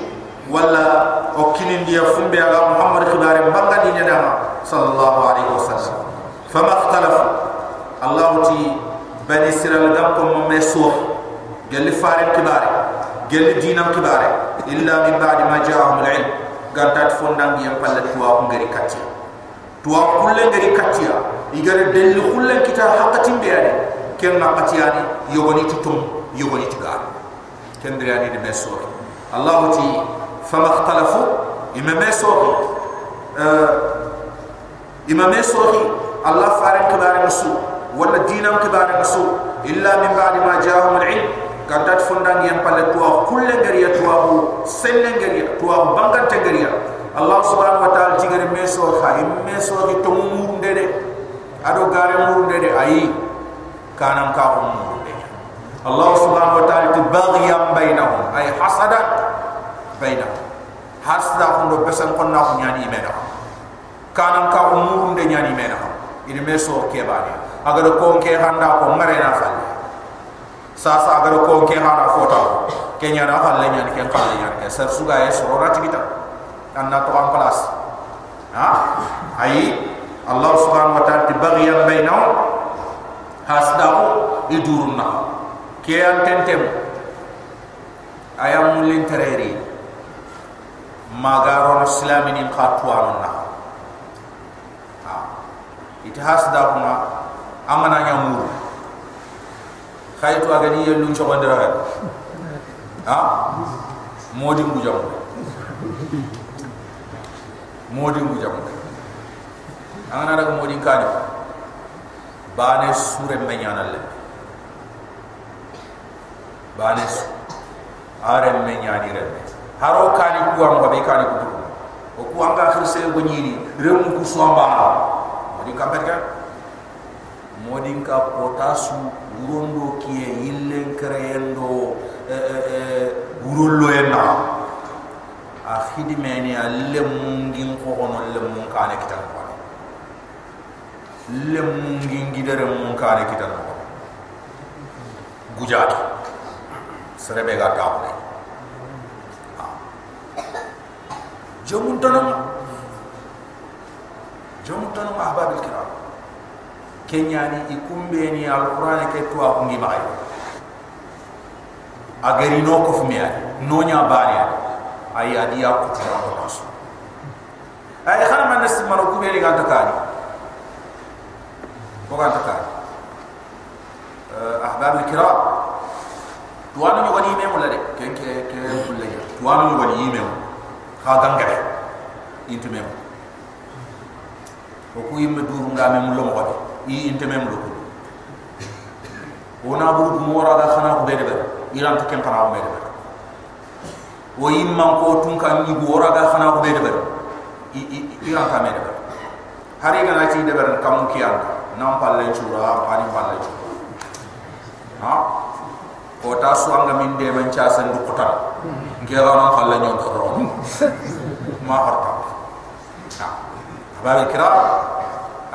walla o kinindi ya fumbe ala muhammad khibare bangandi صلى الله عليه وسلم. Fama ikhtalafu allah ti bani siral gam ko me so gel faare kibare gel dinam kibare illa min ba'di ma ja'ahum al ilm gantat fondang yam palle tuwa ngari katia tuwa kulle ngari katia igare delli kulle kita hakatin be ade ken na katiyani yogoni tutum yogoni tigar ken dirani de meso allah ti fama ikhtalafu imma meso إمام سوحي الله فارن كبار نسو ولا دينام كبار نسو إلا من بعد ما جاءهم العلم. كانت فندان ينبال توا كل غريا توا سلن غريا توا بانغان تغريا الله سبحانه وتعالى تغير ميسو خا ميسو كي تمور ندي أدو غار مور ندي أي كانم كا مور الله سبحانه وتعالى تباغيا بينهم أي حسدا بينهم. حسدا كون بسن كون نياني إيمانهم. Kanam ka ko murde nyani mena. Ini meso ke bani. Agar ko ke handa ko ngare na falle. Sasa agar ko ke hana fota kenya na falle nyani ke falle nyani. Ke sar suga e sorora tigita anna to am place ha? Ay allah subhanahu wa ta'ala baghiyan bainahum hasdahu idurunna ke an tentem. Ayam mulin tereri. Magaro na islamini khatwanna ha ite hasdahu ma amana nyamuru khaytu agani yellu chokondira ha? Modi mbujam modi mbujam angana daga modi kani bane sure menyana le bane are menyani re haro kani ku am ba be kani ku ku khirse go nyini rem ku somba modi kamperga modi ka potasu urondo kiye yillen kreyendo urollo enna a khidmeni alle mungin ko ono le mun kane kitan ko le mungin gidere mun kane kitan ko gujato serebe ga tawle jomun tanam jomun tanam ahbabil kiram kenyani ikumbe ni alquran ke to a ngi bay agari no ko fumia no nya bari ay adi ya ko tara ko nas ay khana man nas man ko be ni ganta kani ko ganta kani ahbab alkiram. Tuwanu ni wani memo la de ken ke ke kulle ya. Tuwanu ni wani memo ha gangare intu memo ko ku yimme duru ngame mu lo mo i inte mem do ona buru ko mora da khana ko be de iran to kem para o be de o yimman ko tun kan ni gora da khana ko be de i iran ta me de hari ga nati de ber kam ki an nam palle chura pani palle ha? Ko ta suanga min de man cha san du kotan. Ngera na palle nyon to ma harta. ha ba kira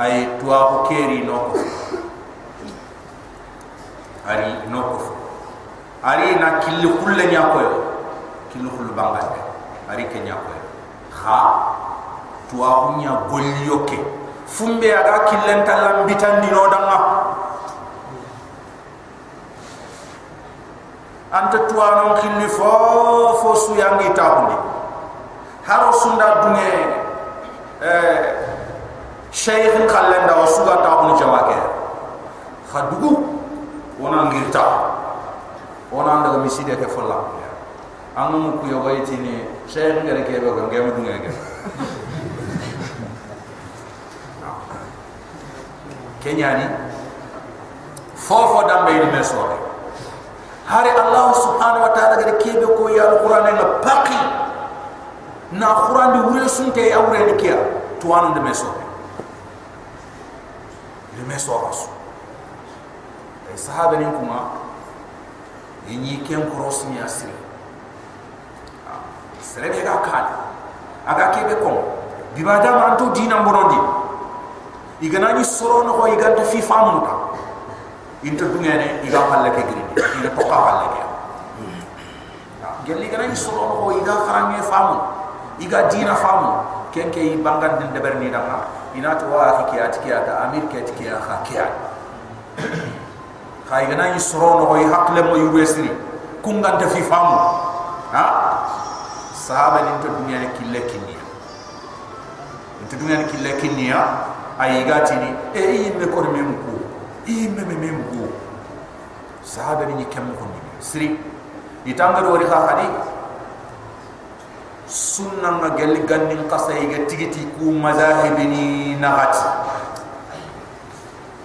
ay tuwa ko keri no ko ari no ko ari na killi kulle nya ko killi kullu bangande ari ke nya ko ha? Tuwa ko nya golli yoke fumbe aga killen talam bitandi no danga anta tuwa no killi fo fo su yangi haro sunda dunge eh shaykh khallenda wa suga ta bunu jawake khadugu ona ngirta ona ndaga miside ke folla anu mu ku yoga itini shaykh ngere ke be ngem dunga ge kenyani fofo dambe ni mesore hari allah subhanahu wa ta'ala gade kebe ko ya alquran nga paqi na quran di wure sunte ya wure ni kiya tuwanu de mesore de mesore su ay sahaba ni kuma yini ken cross ni asiri. Sere be ga kala aga kebe ko bibada ma antu dina mborondi igana ni soro no ko iganta fi famuta inta dungene iga palle ke giri ina toka palle ke gelli gana ni soro ko iga kharange famu iga dina famu. Ken ke i bangan den deber ni dama. Ina to wa ki ya tiki ata amir ke tiki ya kha kiya khay gana ni soro no ko i hakle mo yuwesri kungan ta fi famu. Ha? Sahaba ni to dunya ni kille kinni to dunya ni kille kinni ya ay gati ni e i me ko me mko i me me me mko sahaba ni kam ko ni sri itanga do ri kha khadi sunna nga gel ganni qasa yi tigiti ku mazahib ni nagat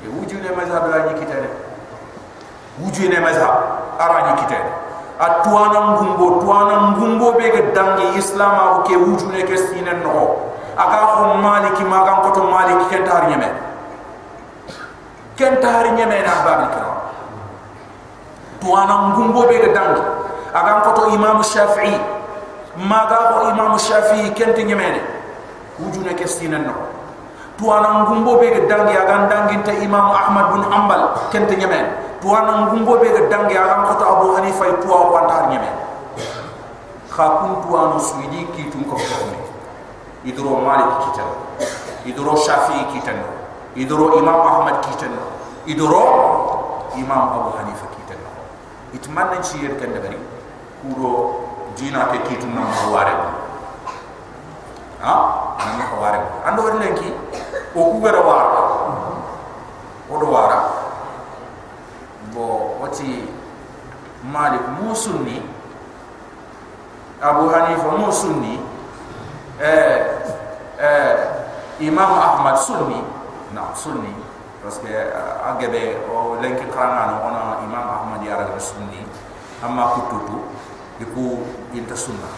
e wujune mazhab la ni kitane wujune mazhab ara ni kitane atwana ngumbo twana ngumbo be ga dangi islam ko ke wujune ke sinen no aga ko maliki maga ko to maliki ken tar nyeme. Ken tar nyeme na babil kiram twana ngumbo be ga dangi. Aga ko to imam shafi'i maga ko imam shafi'i ken te nyeme wujune ke sinen no. Twana ngumbo be ga dangi aga dangi te imam ahmad bin ambal ken te nyeme twana ngumbo be ga dangi aga ko to abu hanifa tuwa ko tar nyeme kha kun tuwa no suidi ki tun ko ko idro malik kitan idro shafi'i kitan idro imam ahmad kitan idro imam abu hanifa kitan itman nan ci yer kan dabari kuro dina ke kitun na maware ha? Nan ko ware ando wor lenki o ku gara war o do wara bo wati malik musunni abu hanifa musunni eh eh imam ahmad sunni na sunni parce que agebe o lenki kranga no ona imam ahmad ya raga sunni amma kututu بكو انت السنة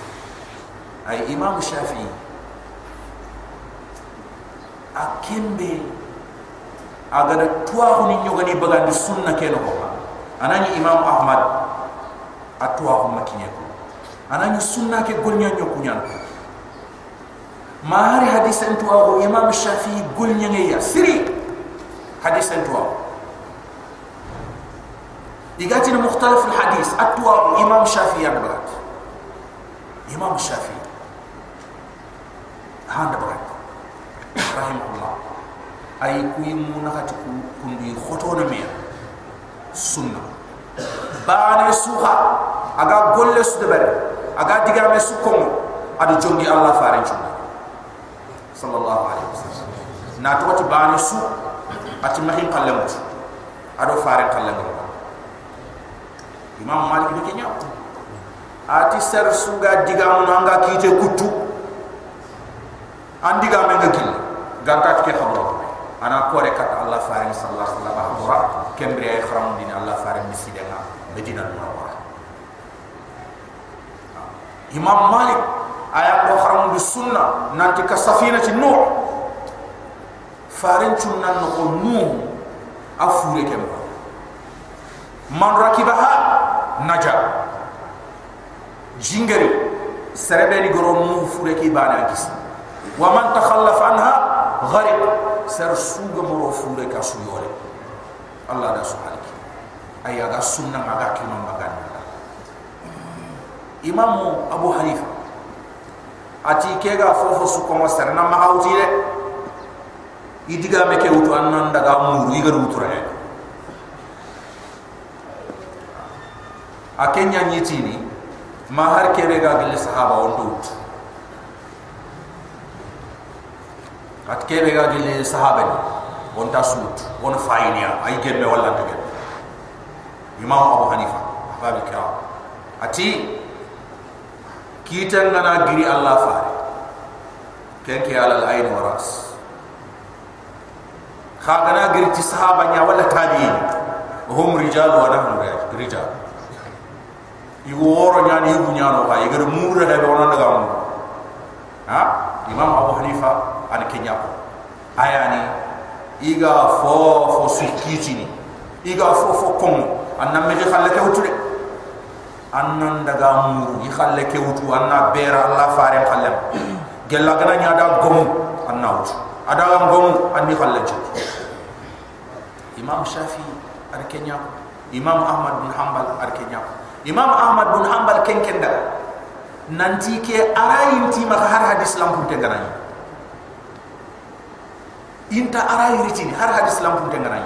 اي امام الشافعي اكيم بي اگر توا هني نيوغني بغا دي سنة كينو هو انا ني امام احمد اتوا هم مكينيه انا ني سنة كي گولنيا نيوكو نيان ما هاري حديث انتوا هو امام الشافعي گولنيا نيا سري حديث انتوا هو ديغاتنا مختلف الحديث. أتوا إمام شافعي يعني نبرات إمام الشافعي هان برات رحمه الله. أي كوي مونا كتكو كندي خطونا ميا. سنة. بان سوها أغا قول سدبري أغا ديغامي سكومو أدو جونجي الله فارن جونجي. صلى الله عليه وسلم. ناتوتي بان سو. أتي مخين قلمت أدو فارن قلمت imam malik be kenya ati ser suga diga mun anga kite kutu andiga men ngakil gantat ke khabro ana kore kat allah fare sallallahu alaihi wasallam ora kembre ay khram din allah fare misidena medina munawwara imam malik aya ko haram bi sunna nanti ka safina ci nuh farin chunnan no ko nuh afure man rakibaha naja jingari serebe ni goro nuh fure ki bana gis wa man takhallaf anha gharib. Ser suga moro fure ka su yore allah da subhanaki aya ga sunna ga kino magan imam abu hanifa. Ati kega fofo su ko masar na mahauti de idiga me ke wutu annan daga muru igar wutu re akenya nyiti ni ma har kebe ga gele sahaba on dut at kebe ga gele sahaba ni on ta sut on fayniya ay gembe wala tege imam abu hanifa babil kiram ati kita ngana giri Allah fare. Ken ke alal ayn waras khagana giri ti sahaba nya wala tabiin. Hum rijal wa nahnu rijal igu woro nya ni igu nya no ha igu mura he do nan daga mu ha? Imam abu hanifa an kenya ko ayani iga fo fo sukiti ni. Iga fo fo kom an namme khalla ke wutude annan daga muru yi khalle ke wutu anna bera allah fare khallem gella gana nya da gomu anna wutu ada gam gomu anni khalle ci imam shafi ar kenya imam ahmad bin hanbal ar kenya imam ahmad bin hanbal ken ken nanti ke arayin ti ma har hadis lam pun inta arayi ritini har hadis lam pun tengana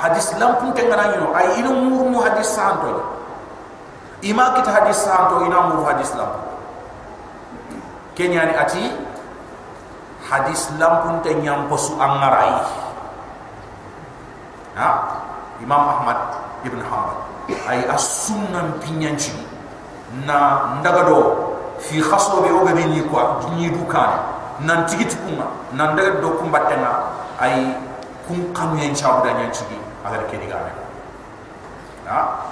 hadis lam pun tengana ni ay mur mu hadis santo. Ima kita hadis santo ina mur hadis lam kenya ni ati hadis lam pun tenyam posu angarai ha? Imam ahmad ibn hanbal ay as-sunnah pinyanci. Na ndagado fi khaso be oga ni ko ni dukan. Nan tigiti kuma nan daga do kumbatenga ay kun kamen chawda nyanci agar ke diga ha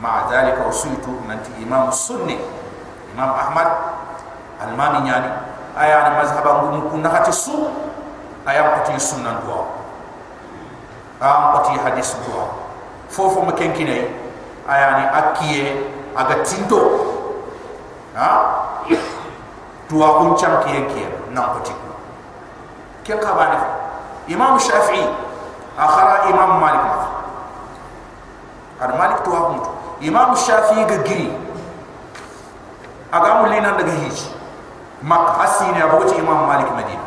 ma dhalika usitu nanti imam sunni imam ahmad almami nyani. Aya na mazhaba ngum kun nakati su aya pati sunnan do am pati hadis do fofo makenkine aya ni akiye aga tinto ha? Tuwa kun cham kiye kiye na pati ken ka bani imam shafi'i akhara imam malik ad malik tuwa kun imam shafi'i ga giri aga mulina daga hiji mak asini aboti imam malik madina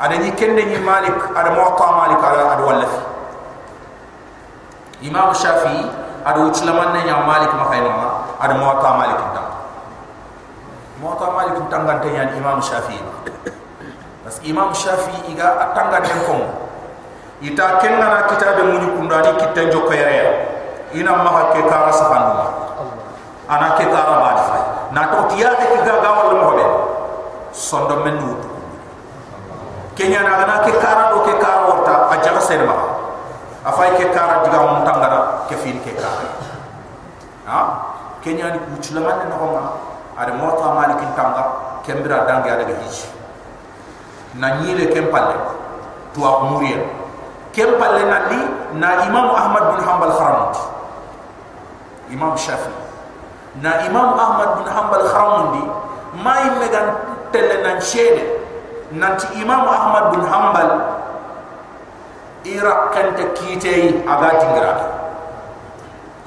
ada ni kende ni malik ada muwatta malik ada wallafi. Imam shafi ada uclaman ne nya malik makayna ma ada muwatta malik tam muwatta malik tangan te nya imam shafi bas imam shafi iga atanga den ko ita kenna na kitabe muni kundani kitta jokko yare ina ma ke kara safandu ana ke kara ba fa na to tiya ke ga ga wala mo be sondo men wut kenya na gana ke kara do ke kara wata a jaga sen ma afay ke kara diga mun ke fin ke kara ha kenya ni ku chula man na homa ada mo ta mali kin tanga kembira dangi ada ga hiji. Na nyile kempalle to a muriya kempalle na li na imam ahmad bin hanbal kharamut. Imam shafi na imam ahmad bin hanbal kharamundi mai megan telle nan shede nanti imam ahmad bin hanbal ira kanta kite aga tingra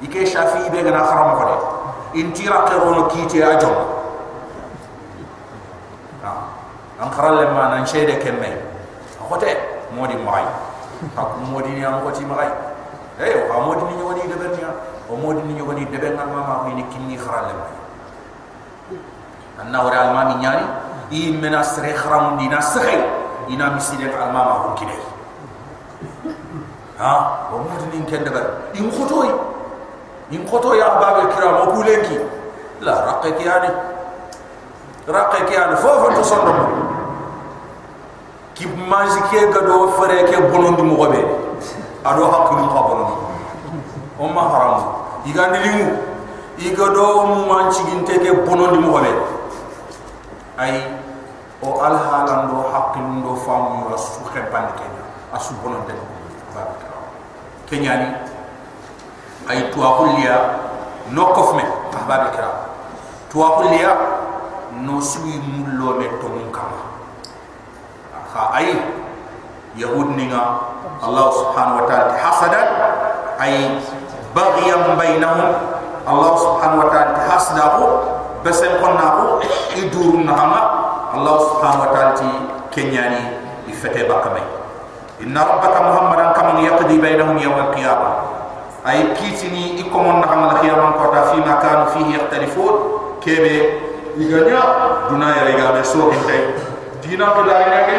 ike shafi be gana kharam ko de intira ke rono kite a jom an kharal le man an shede kemme akote modi mai ak modi ni am ko ti mai eh o modi ni woni de bernya o modi ni woni de ben ma ma ni kinni kharal le mai anna wara al mami nyani i mena sere kharam dina sahay ina miside al mama ko kidai ha o modi ni kende ber in khotoy من قطو يا أباب الكرام أقولك إيه؟ لا رقك يعني رقك يعني فوف تصرف كيف ما زكية قدو فريك بلند مغبي. أدو حق من أما حرام. إيقان دلمو إيقادو مومان تيجين تيجي بونون دي مغبي. أي أو الحالان دو حق من دو فامو رسو خيبان كينيا أسو بونون دي مغبي كينياني؟ Ay tuwa kulliya no kofme ahbab kiram tuwa kulliya no suyi mullo me to kama ha ay yahud ninga allah subhanahu wa ta'ala hasadan ay baghyan bainahum allah subhanahu wa ta'ala hasdahu besen konnaku idurun nahama allah subhanahu wa ta'ala ti kenyani ifete bakamay inna rabbaka muhammadan kama yaqdi bainahum yawm al-qiyamah ay kitini ikomon nahama al-qiyamah ko ta fi ma kanu fihi yahtalifun kebe iganya duna ya riga be so hinte dina ko dari ngani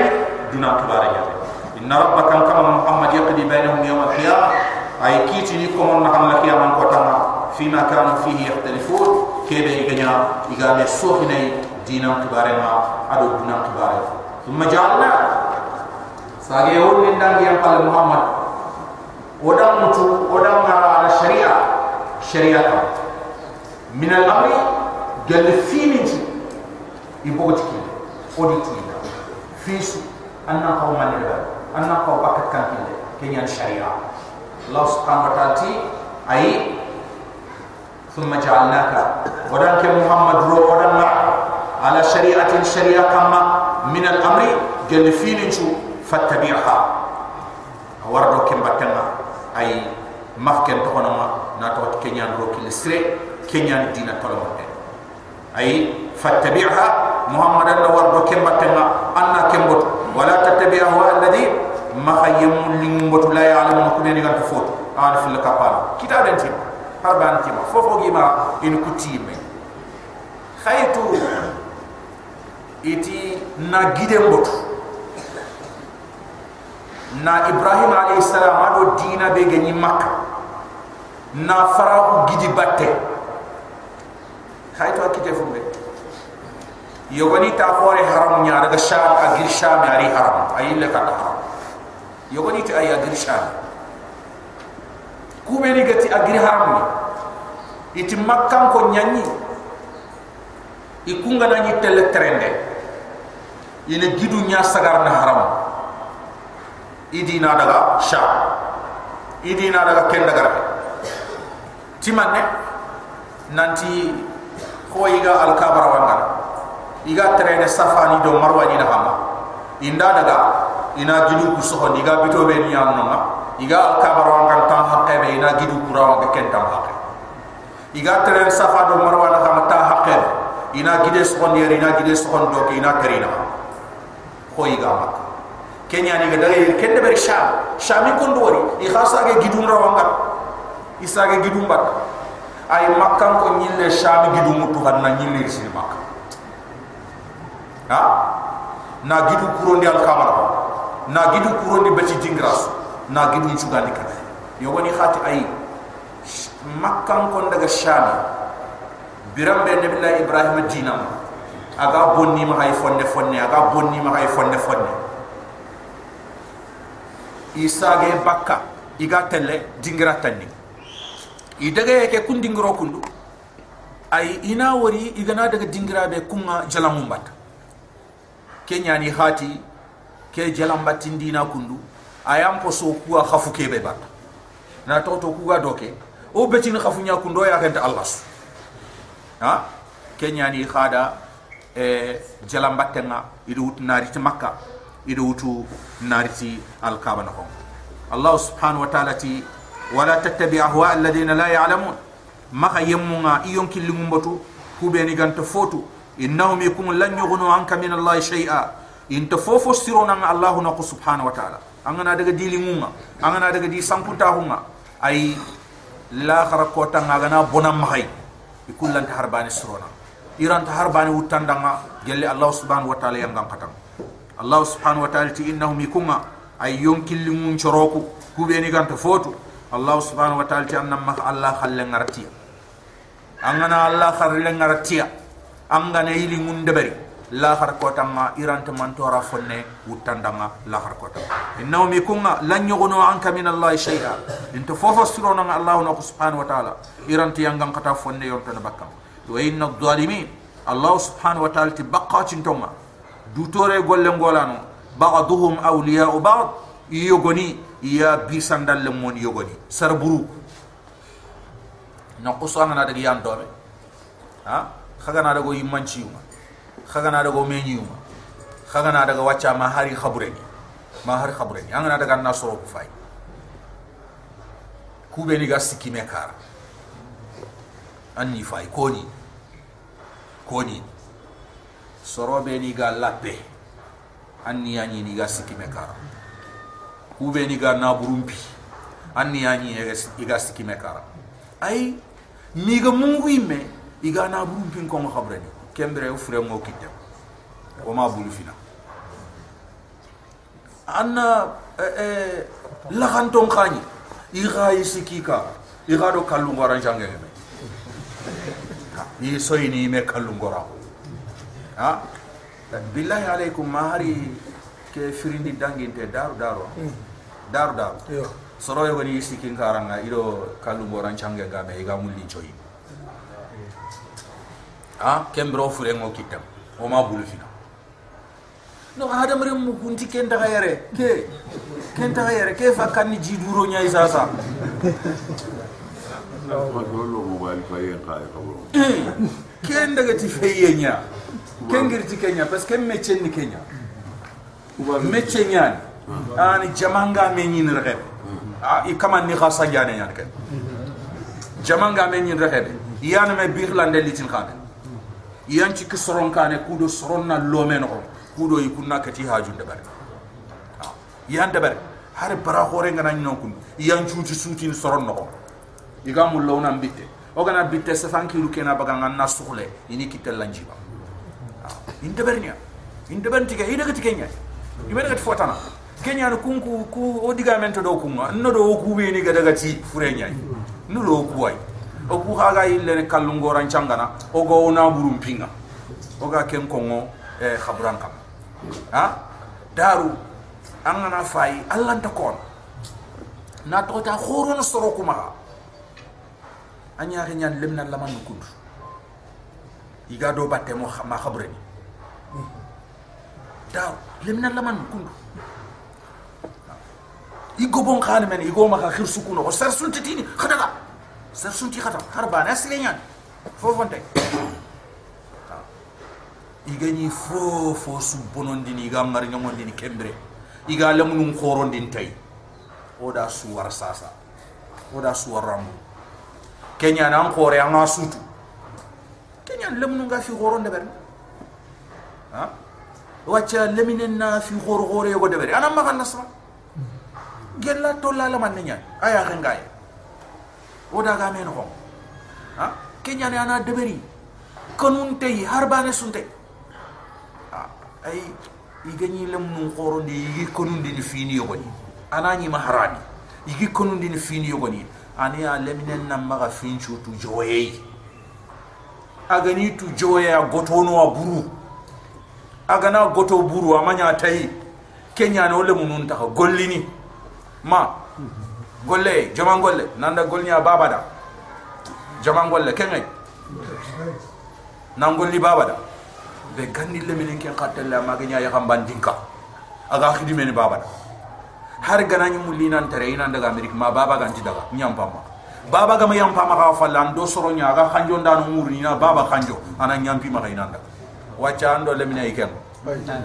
duna ko dari ngani inna rabbaka kama muhammad yaqdi bainahum yawm al-qiyamah. Ay kitini ikomon nahama al-qiyamah ko ta fi ma kanu fihi yahtalifun kebe iganya igame sohine dina kibarema ado dina kibare thumma ja'alna sage won min dangi yang pal muhammad odam mutu odam ngara ala sharia sharia ka min al amri gal fininti ibotiki oditi fisu anna qawman ba anna qaw bakat kan kinde kenyan sharia allah subhanahu wa ta'ala ay ثم جعلناك ودنك محمد رو ودن على شريعة شريعة كما من الأمر جل فين فاتبعها وردو كم بتنا أي mafken to ma na to kenya ro kil sire kenya dina tolo mo ay fattabi'ha muhammadan la wardo kembatenga anna kembot. Wala tattabi'ahu alladhi ma khayyam lingmbot la ya'lamu ko ni ganta fot an fil kapal kita den tim harban tim fofo gima in kutime. Khaytu iti na gidembot na ibrahim alayhi salam ado dina be gani makka na farahu gidi batte. Khayto akite fumbe. Yogoni ta fore haram nya daga sham agir sham ari haram. Ayille ka haram. Yogoni ta ay agir sham. Kube ni gati agir haram ni. Iti makkan ko nyanyi. Ikunga na nyi tele trende. Ine gidu nya sagar na haram idina daga sha idina daga ken daga timanne nanti ko iga al kabara iga trene safani do marwa ni na hama inda daga ina gidu ku so diga bito be ni amno ma iga al kabara wanga tan hakke be ina gidu ku rawa ga ken tam hakke. Iga trene safa do marwa na hama ta hakke ina gide so ina gide so do ke ina terina ko iga makka kenya ni ga dare kende ber sha shami kon do wori i khasa ge gidum rawanga isa ge gidum bat ay makkan ko nyille shami gidum mutu han na nyille sini makka ha na gidu kurondi al kamara na gidu kurondi beti dingras na gidu chugandi kada yo woni khati ay makkan kon daga shami birambe nabillahi ibrahim dinam aga bonni ma hay fonne fonne aga bonni ma hay fonne fonne isage bakka iga telle dingira tanni. I ke kun dingiro kundu. Ay ina wori igana daga dingira be kunga jalamum ke nyani ni hati ke jalam batin dina kundu. Ayam po so kuwa khafu ke be bat. Na toto to kuga doke. O betin khafu nya kundo ya kenta allah ha? Ke nyani khada e jalambatenga idu idu ti makka iɗo wutu nariti alkabana kon allah subhanahu wa taala ti wala tattabi ahwa alladina la yalamun. Maxa yemmunga i yonkillingum batu kuɓeni ganta fotu. Innahum yakum lan yughnu anka min allah shay'a. Inta fofo sironanga allah na subhanahu wa taala. Angana daga dilimunga angana daga di sankuntahunga ay lahara kotanga agana bonan maxay i kullanta harbani sirona. Iranta harbani wuttandanga gelle allah subhanahu wa taala yangan katanga allah subhanahu wa ta'ala ti innahum yakunga ay yonkilli mun choroku kubeni ganta fotu. Allah subhanahu wa ta'ala ti annam ma allah khalle ngartiya angana allah khalle ngartiya angana ili mun debari la har ko tamma iranta man tora fonne wutandanga la har ko tamma innahum yakunga lan yughnu anka min allah shay'a. Inta fofo sirona allah na subhanahu wa ta'ala. Iranta yangam kata fonne yonto na bakkam. Wa inna adh-dhalimin. Allah subhanahu wa ta'ala ti baqqatin tonga dutore golle ngolano ba'dhum awliya'u ba'd yogoni ya bisandal le mon yogoni sarburu na qusana na daga yan dobe ha khaga na daga yimanci yuma khaga na daga menyi yuma khaga na daga wacca ma hari khabureni ma hari khabureni an na daga na soro ku fay ku be ni ga sikki me kara anni fay koni koni soro be ni ga lappe anni yani ni ga sikime kara ku be ni ga na burumpi anni yani ni ga sikki me kara ai mi ga mungu imme iga na burumpi ko ma khabrani kembere u fure mo kitte o ma bulu fina. Anna eh la khanton khani iga isikika. Iga do kallu ngora jange me ni soyini me kallu ngora ha billahi alaykum ma hari ke firindi danginte daru daru daru daru yo soro yo ni sikin karanga ido kallu boran change ga me ga mulli choyi ha kembro fure ngo kitam o ma bulu fina no adam rem mu kunti ken daga yere ke ken daga yere ke fa kan ni jiduro nyai sasa Masolo mobile fayen kaya kabro. ken daga ti feye nya ken girti kenya parce que meche ni kenya. Meche nya ani jamanga me nyin rebe ah i kama ni khasa jane nyan ken. Jamanga men nyin rekebe yana me bir lande litin khane yan ci ki soron kane kudo soron na lome no kudo yi kunna kati haju de bare yan de bare har bara hore ngana nyon kun yan cuuti suuti ni soron no iga mu lawna bitte o gana bitte se fanki lu kena baga nganna sukhle ini kitel lanjiba in de bare nya in de ban tige ida gati kenya ibere gati fotana kenya no kunku ku o diga men to do kunga no do ku be ni gada gati fure nya no do ku ay o ku haga ille ne kallungo ran changana o go na burum pinga. O ga ken kongo e khabran kam. Ha? Daru an gana fayi allah ta kon. Na to ta soro kuma. Anya ga nyan lemna laman kundu iga do batte mo ma khabre ni daru lemna laman kundu. Igo bon khane men igo ma khir sukuno. Ko sar sunti tini khadaga sar sunti khata. Har bana silenyan fofonte igani fo fo su bonondini ga ngar nyamondini kembre. Iga lemnum khorondin tay. Oda suwar sasa. Oda suwar ramu kenya nan khore anga sutu kenya lemnu ga fi khoronde ber ha wacca leminen na fi khor khore go de ber ana ma kan nasra gella to la la man nya aya khangay oda ga men ho ha kenya ne ana deberi kanun tay harbane sunte ay igani lem nun qoro di igi konundi ni fini yogoni anani maharani igi konundi ni agani tu joya goto gotonowa buru. Agana goto buru amaña kenya keñane wolle munun taxa gollini ma golle jaman golle. Nanda baba da. Jaman golle kengay nan golli baba babada ɓe gandille minen ken xattelle amageña yaxan bandinka aga baba da. Har ganañi mullinantere inandaga amérique ma baba ganti daga ñampamma baba ga mayam pama ka fallan do soro nya aga khanjo ndano muri na baba khanjo ana nyam pi ma ga inanda wacha ando le minen iken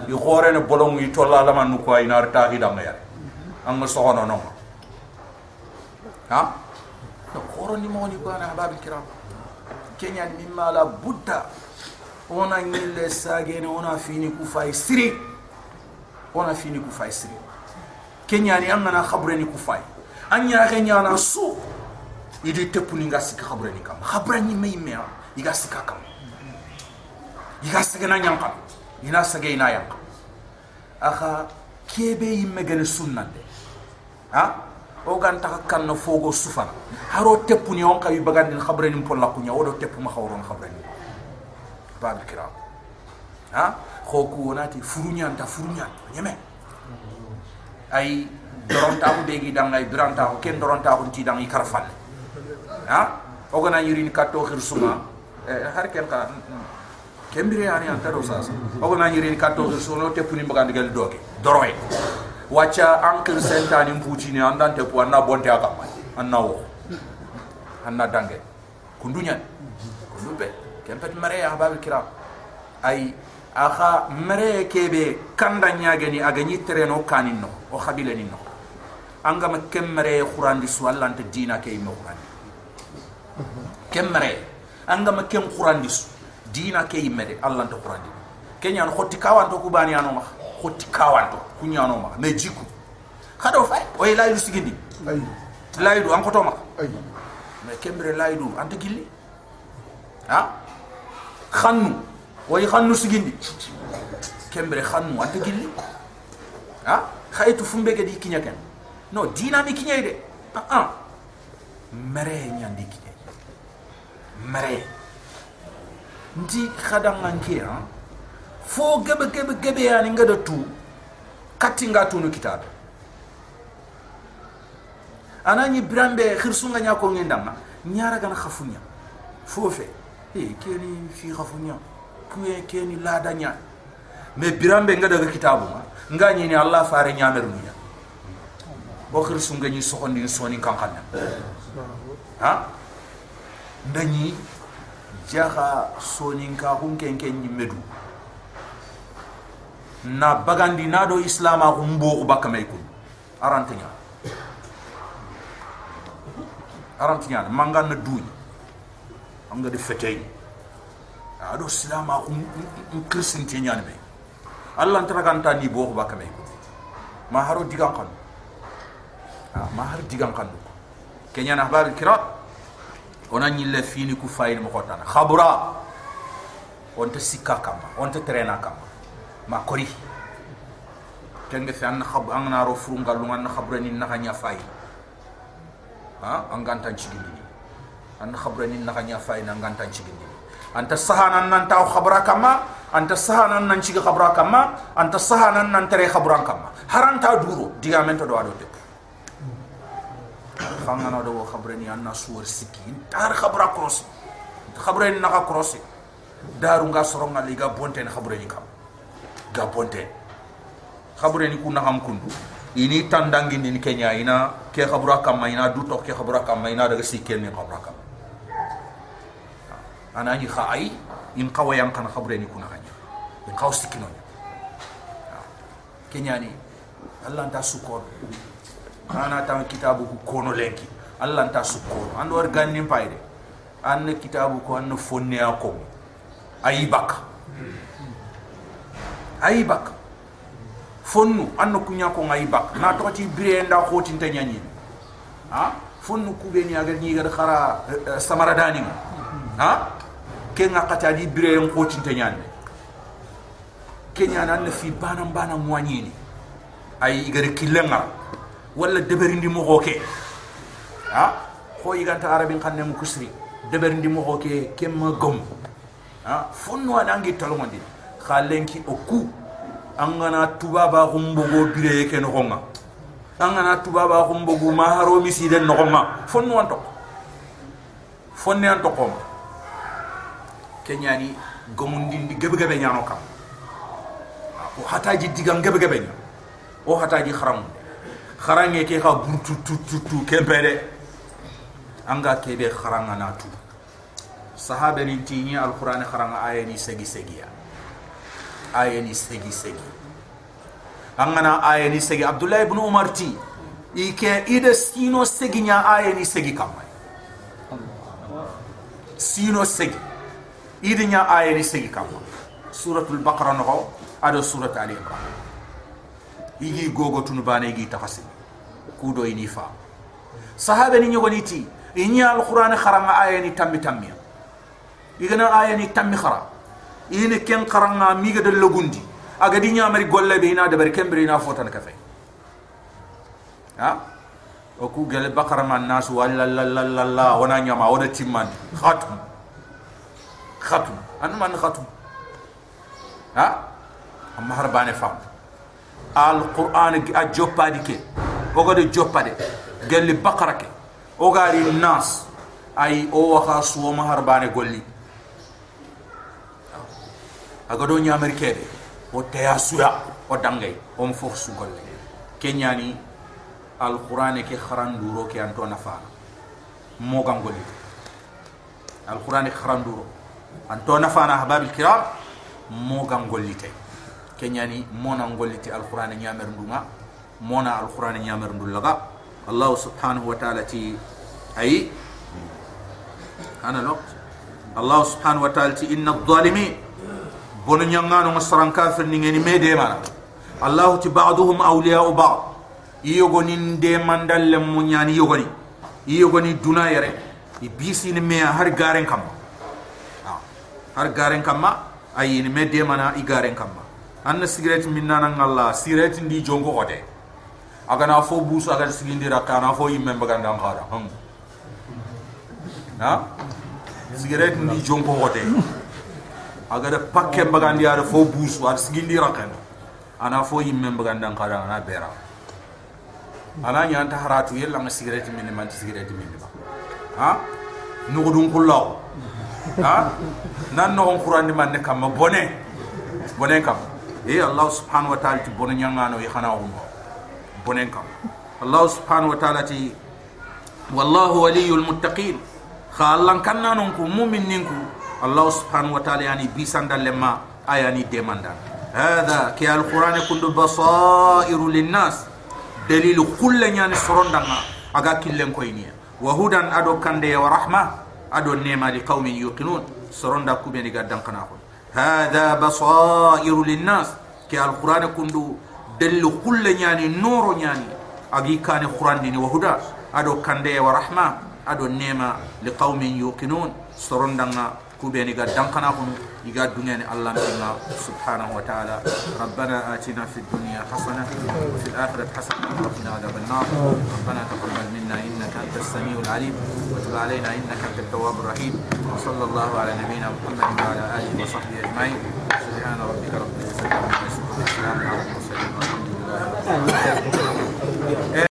i khore ne bolong i tolla la man ko ina ta hi danga ya ang so hono no ha no khoro ni mo ni ko ana babil kiram kenya mimma la budda ona ñille sagene ona fini ku fay siri ona fini ku fay siri kenyani an gana khabreni ku fay an ñaxe ñana su idi teppuni nga sikka khabreni kam khabrani may me iga sikka kam iga sagena ñan kam ina sage ina yan kam aha kebe yimme gene sunnande ha? O gan ta kan fogo sufana haro teppuni on kay bagandin khabreni polla kunya odo teppu ma khawron khabreni bab kiram ha? Khoku wonati furunya anta furunya nyeme. Ay doronta ko begi dang ay duranta ko ken doronta ko ti dang ikarfal ha ogana yirini katto xir sunga har ken xa kembire ani an tado sasa ogana yirini katto xir sunga no teppuni mbagandegel doke doroye wacca an xir sentani mpucini an dan teppu an na bonte a kamma an na wo an na dange kunduñan kundu be ken pet mereye a babi kiram ay axa mereye kebe kanda ñageni aga ñittereno kanin no o xabilenin no angama ken mereye xurandi su allanta dina ke yimme xurandi kemmare anga ma kem qur'an di dina ke imede allah ante qur'an di. Kenya no khotti kawanto ku bani ano ma? Khotti kawanto kunya no ma? Me jiku. Khado fay o laydu sigindi? Ay laydu an koto ma? Ay me kemmere laydu ante gilli? Ha? Khannu. Way khannu sigindi? Kembere khannu. Anta gilli? Ha? Khaytu fumbe ke di kinya ken? No dina mi kinya de ah ah. Mere nyandi kinya mere nti khadang anke ha? Fo gebe gebe gebe ya ni ngada tu katinga tunu kitabe. Anani brambe khirsunga nya ko ngendanga nyara gana khafunya. Fofe e keni fi khafunya kuye keni ladanya me birambe ngada ga kitabu ma nga ni allah fare nyamer munya bo khirsunga ni sokondi soni kan kan ha ndani jaha soni ka hun ken ken ni medu na bagandi na do islama ko mbo ko bakka may kun arantenya aram tinya. Mangan na duy anga di fetay ado silama ko kristin tinya be allah antara kan tani bo ba kame ko ma haro digan kan. Ma har digan kan. Kenya na habar kirat ona nyille fini ku fayil mo kotana khabura. On ta sikka kama. On ta trena kama. Ma kori kenge fi an khab an na ro furunga lu an khabra ni na nya fay ha? An gantan cigindi an khabra ni na nya fay na gantan cigindi anta sahanan nan ta khabra kama anta sahanan nan ciga khabra kama anta sahanan nan tere khabran kama. Haranta duro diga mento do ado de khangana do khabra ni an na suwar sikki tar khabra cross khabra ni na ka cross daru nga soronga liga bonten khabra ni kam ga bonten khabra ni kunna ham kundu ini tandangi ni kenya ina ke khabra kam ina du to ke khabra kam ina daga sikken ni khabra kam ana ni khai in qawa yang kan khabra ni kuna hanya in qaw sikkino kenya ni allah ta sukor ana ta kitabu ku kono lenki. Allah ta sukor ando war ganni payde an kitabu ko an fonne ko ayi bak. Ayi bak. Fonnu. An kunya ko ayi bak. Na to ti bire nda khoti tanya ni ha? Fonnu ku ni agar ni gar khara samara dani ha? Ke nga kata di bire en khoti tanya ni kenya nan fi banam banam wani ni. Ay gar kilenga wala deberindi mo hoke ha ko iganta arabin kanne mu kusri deberindi mo hoke kem gom ha fonno anangi talondi khalenki oku angana tubaba gumbogo bire ke no honga angana tubaba gumbogo maharo miside no honga fonno anto fonne anto kom kenyani gomundindi gebe gebe nyano kam o hataji digam gebe gebe o hataji kharam kharange ke burtu tu tu tu kempede anga kebe na tu. Sahabe ni tini alquran kharanga aya ni segi segi ya. Aya segi segi. Angana aya ni segi. Abdullah ibn umar ti ike ide sino segi nya aya segi kamai sino segi. Ide nya aya segi kamai suratul baqara no ado surat ali imran. Igi gogo tunu bane igi takasi kudo ini fa sahabe ni nyogoni ti inya alquran kharanga aya ni tammi tammi igana aya ni tammi khara ini ken kharanga miga de logundi aga di nyamari golle be ina de bar kembri ina fotan ka fe ha o ku gele bakara man nas walla la la la la wana nyama wona timman khatum khatum an man khatum ha amma harbane fam alquran a joppadi ke ogode joppade gelli bakara ke ogari nas ay o waxa suwoma harbane golli aga do ñamari kede o teya suya o dangay o mo fof su golle kenyani alquran ke kharanduro ke anto nafana mo gam golli alquran ke kharanduro anto nafana hababil kiram mo gam golli tay kenyani mona ngolliti alquran nyamer ndunga mona alquran nyamer ndullaga. Allah subhanahu wa ta'ala ti ay ana no allah subhanahu wa ta'ala ti inna adh-dhalimin bonu nyangano masaran kafir ni ngeni mede mana. Allah ti ba'duhum awliya'u ba'd. Iyogoni nde mandalle munyani yogoni iyogoni duna yare. Ibisi ni me har garen kam har garen kam ay ni mede mana i garen kam anna cigarette min nana ngalla cigarette ndi jongo hote aga na fo busu aga sigindi rakana fo yimme baganda ngara hum ha cigarette ndi jongo hote. Aga da pakke bagandi ara fo busu ar sigindi rakana ana fo yimme baganda ngara na bera. Ana nya anta haratu yella nga cigarette min man cigarette min ba ha? Nugudun kullaw ha? Nan no qur'an man ne kam bone bone kam e allah subhanahu wa ta'ala ti bono nyangano e khana hum bonen kam allah subhanahu wa ta'ala ti wallahu waliyul muttaqin khallan kannanon ku mu'min ninku allah subhanahu wa ta'ala yani bisanda lemma ayani demanda hada ki alquran kundu basairu linnas dalil kullu nyani sorondanga aga killen ko ini وهدى أدو كندي ورحمة أدو النعمة لقوم يوقنون سرندا كوبيني قدام قناخون هذا بصائر للناس كي القرآن كندو دل كل يعني نور يعني أجي كان القرآن ديني وهدى أدو كندي ورحمة أدو النعمة لقوم يوقنون سرندا كوبيني قدام قناخون يقاد دنيا الله منا سبحانه وتعالى ربنا آتنا في الدنيا حسنة وفي الآخرة حسنة وقنا عذاب النار ربنا تقبل منا إنك أنت السميع العليم وتب علينا إنك أنت التواب الرحيم وصلى الله على نبينا محمد وعلى آله وصحبه أجمعين سبحان ربك رب العزة عما يصفون وسلام على المرسلين والحمد لله رب É.